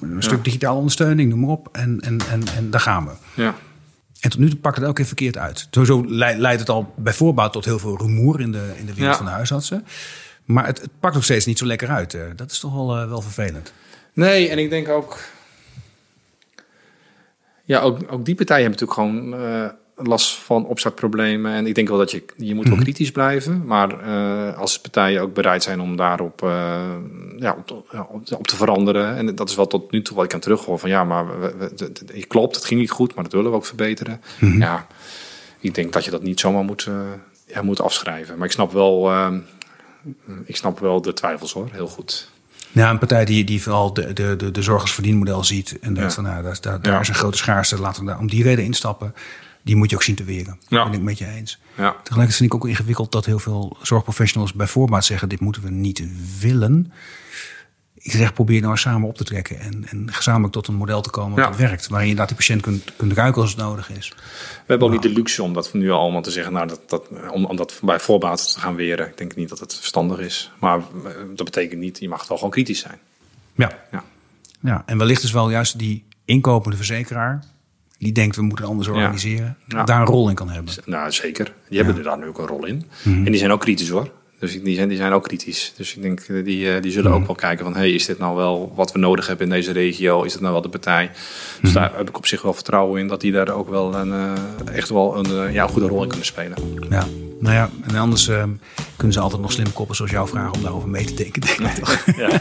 Een stuk digitale ondersteuning, noem maar op. En, en, en, en daar gaan we. Ja. En tot nu toe pakt het elke keer verkeerd uit. Sowieso le- leidt het al bij voorbaat tot heel veel rumoer in de, in de wereld van de huisartsen. Maar het, het pakt nog steeds niet zo lekker uit. Dat is toch wel, eh, wel vervelend. Nee, en ik denk ook. Ja, ook, ook die partijen hebben natuurlijk gewoon eh, last van opstartproblemen. En ik denk wel dat je, je moet wel kritisch blijven. Maar eh, als partijen ook bereid zijn om daarop ja, op, op, te- op te veranderen. En dat is wel tot nu toe wat ik aan terughoor. Van ja, maar we, we, het- het- klopt, het ging niet goed, maar dat willen we ook verbeteren. Ja, ik denk dat je dat niet zomaar moet, ja, moet afschrijven. Maar ik snap wel. Ik snap wel de twijfels hoor, heel goed. Ja, een partij die, die vooral de, de, de, de zorg als verdienmodel ziet. En denkt Ja. van, nou, daar, is- daar, daar Ja. is een grote schaarste. Laten we daar om die reden instappen. Die moet je ook zien te weren. Ja. Dat ben ik met je eens. Ja. Tegelijkertijd vind ik ook ingewikkeld dat heel veel zorgprofessionals bij voorbaat zeggen: dit moeten we niet willen. Ik zeg, probeer nou samen op te trekken en, en gezamenlijk tot een model te komen Ja. dat werkt. Waarin je inderdaad die patiënt kunt, kunt ruiken als het nodig is. We hebben ook niet de luxe om dat nu allemaal te zeggen, nou, dat, dat, om, om dat bij voorbaat te gaan weren. Ik denk niet dat het verstandig is. Maar eh, dat betekent niet, je mag wel gewoon kritisch zijn. Ja. Ja. ja. En wellicht is wel juist die inkopende verzekeraar. die denkt we moeten anders organiseren. Ja. daar een rol in kan hebben. Nou, zeker. Die hebben er daar nu ook een rol in. En die zijn ook kritisch hoor. Dus die zijn, die zijn ook kritisch. Dus ik denk, eh, die, eh, die zullen ook wel kijken van... hey, is dit nou wel wat we nodig hebben in deze regio? Is dit nou wel de partij? Dus daar heb ik op zich wel vertrouwen in... dat die daar ook wel een, eh, echt wel een ja, goede rol in kunnen spelen. Ja, nou ja, en anders kunnen ze altijd nog slimme koppen zoals jou vragen om daarover mee te denken. Denk ik toch? [LAUGHS] Ja,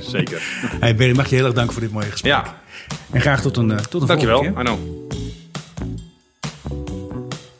zeker. Hey Berry, mag je heel erg danken voor dit mooie gesprek. Ja, En graag tot een, eh, tot een dankjewel. volgende keer. Arno.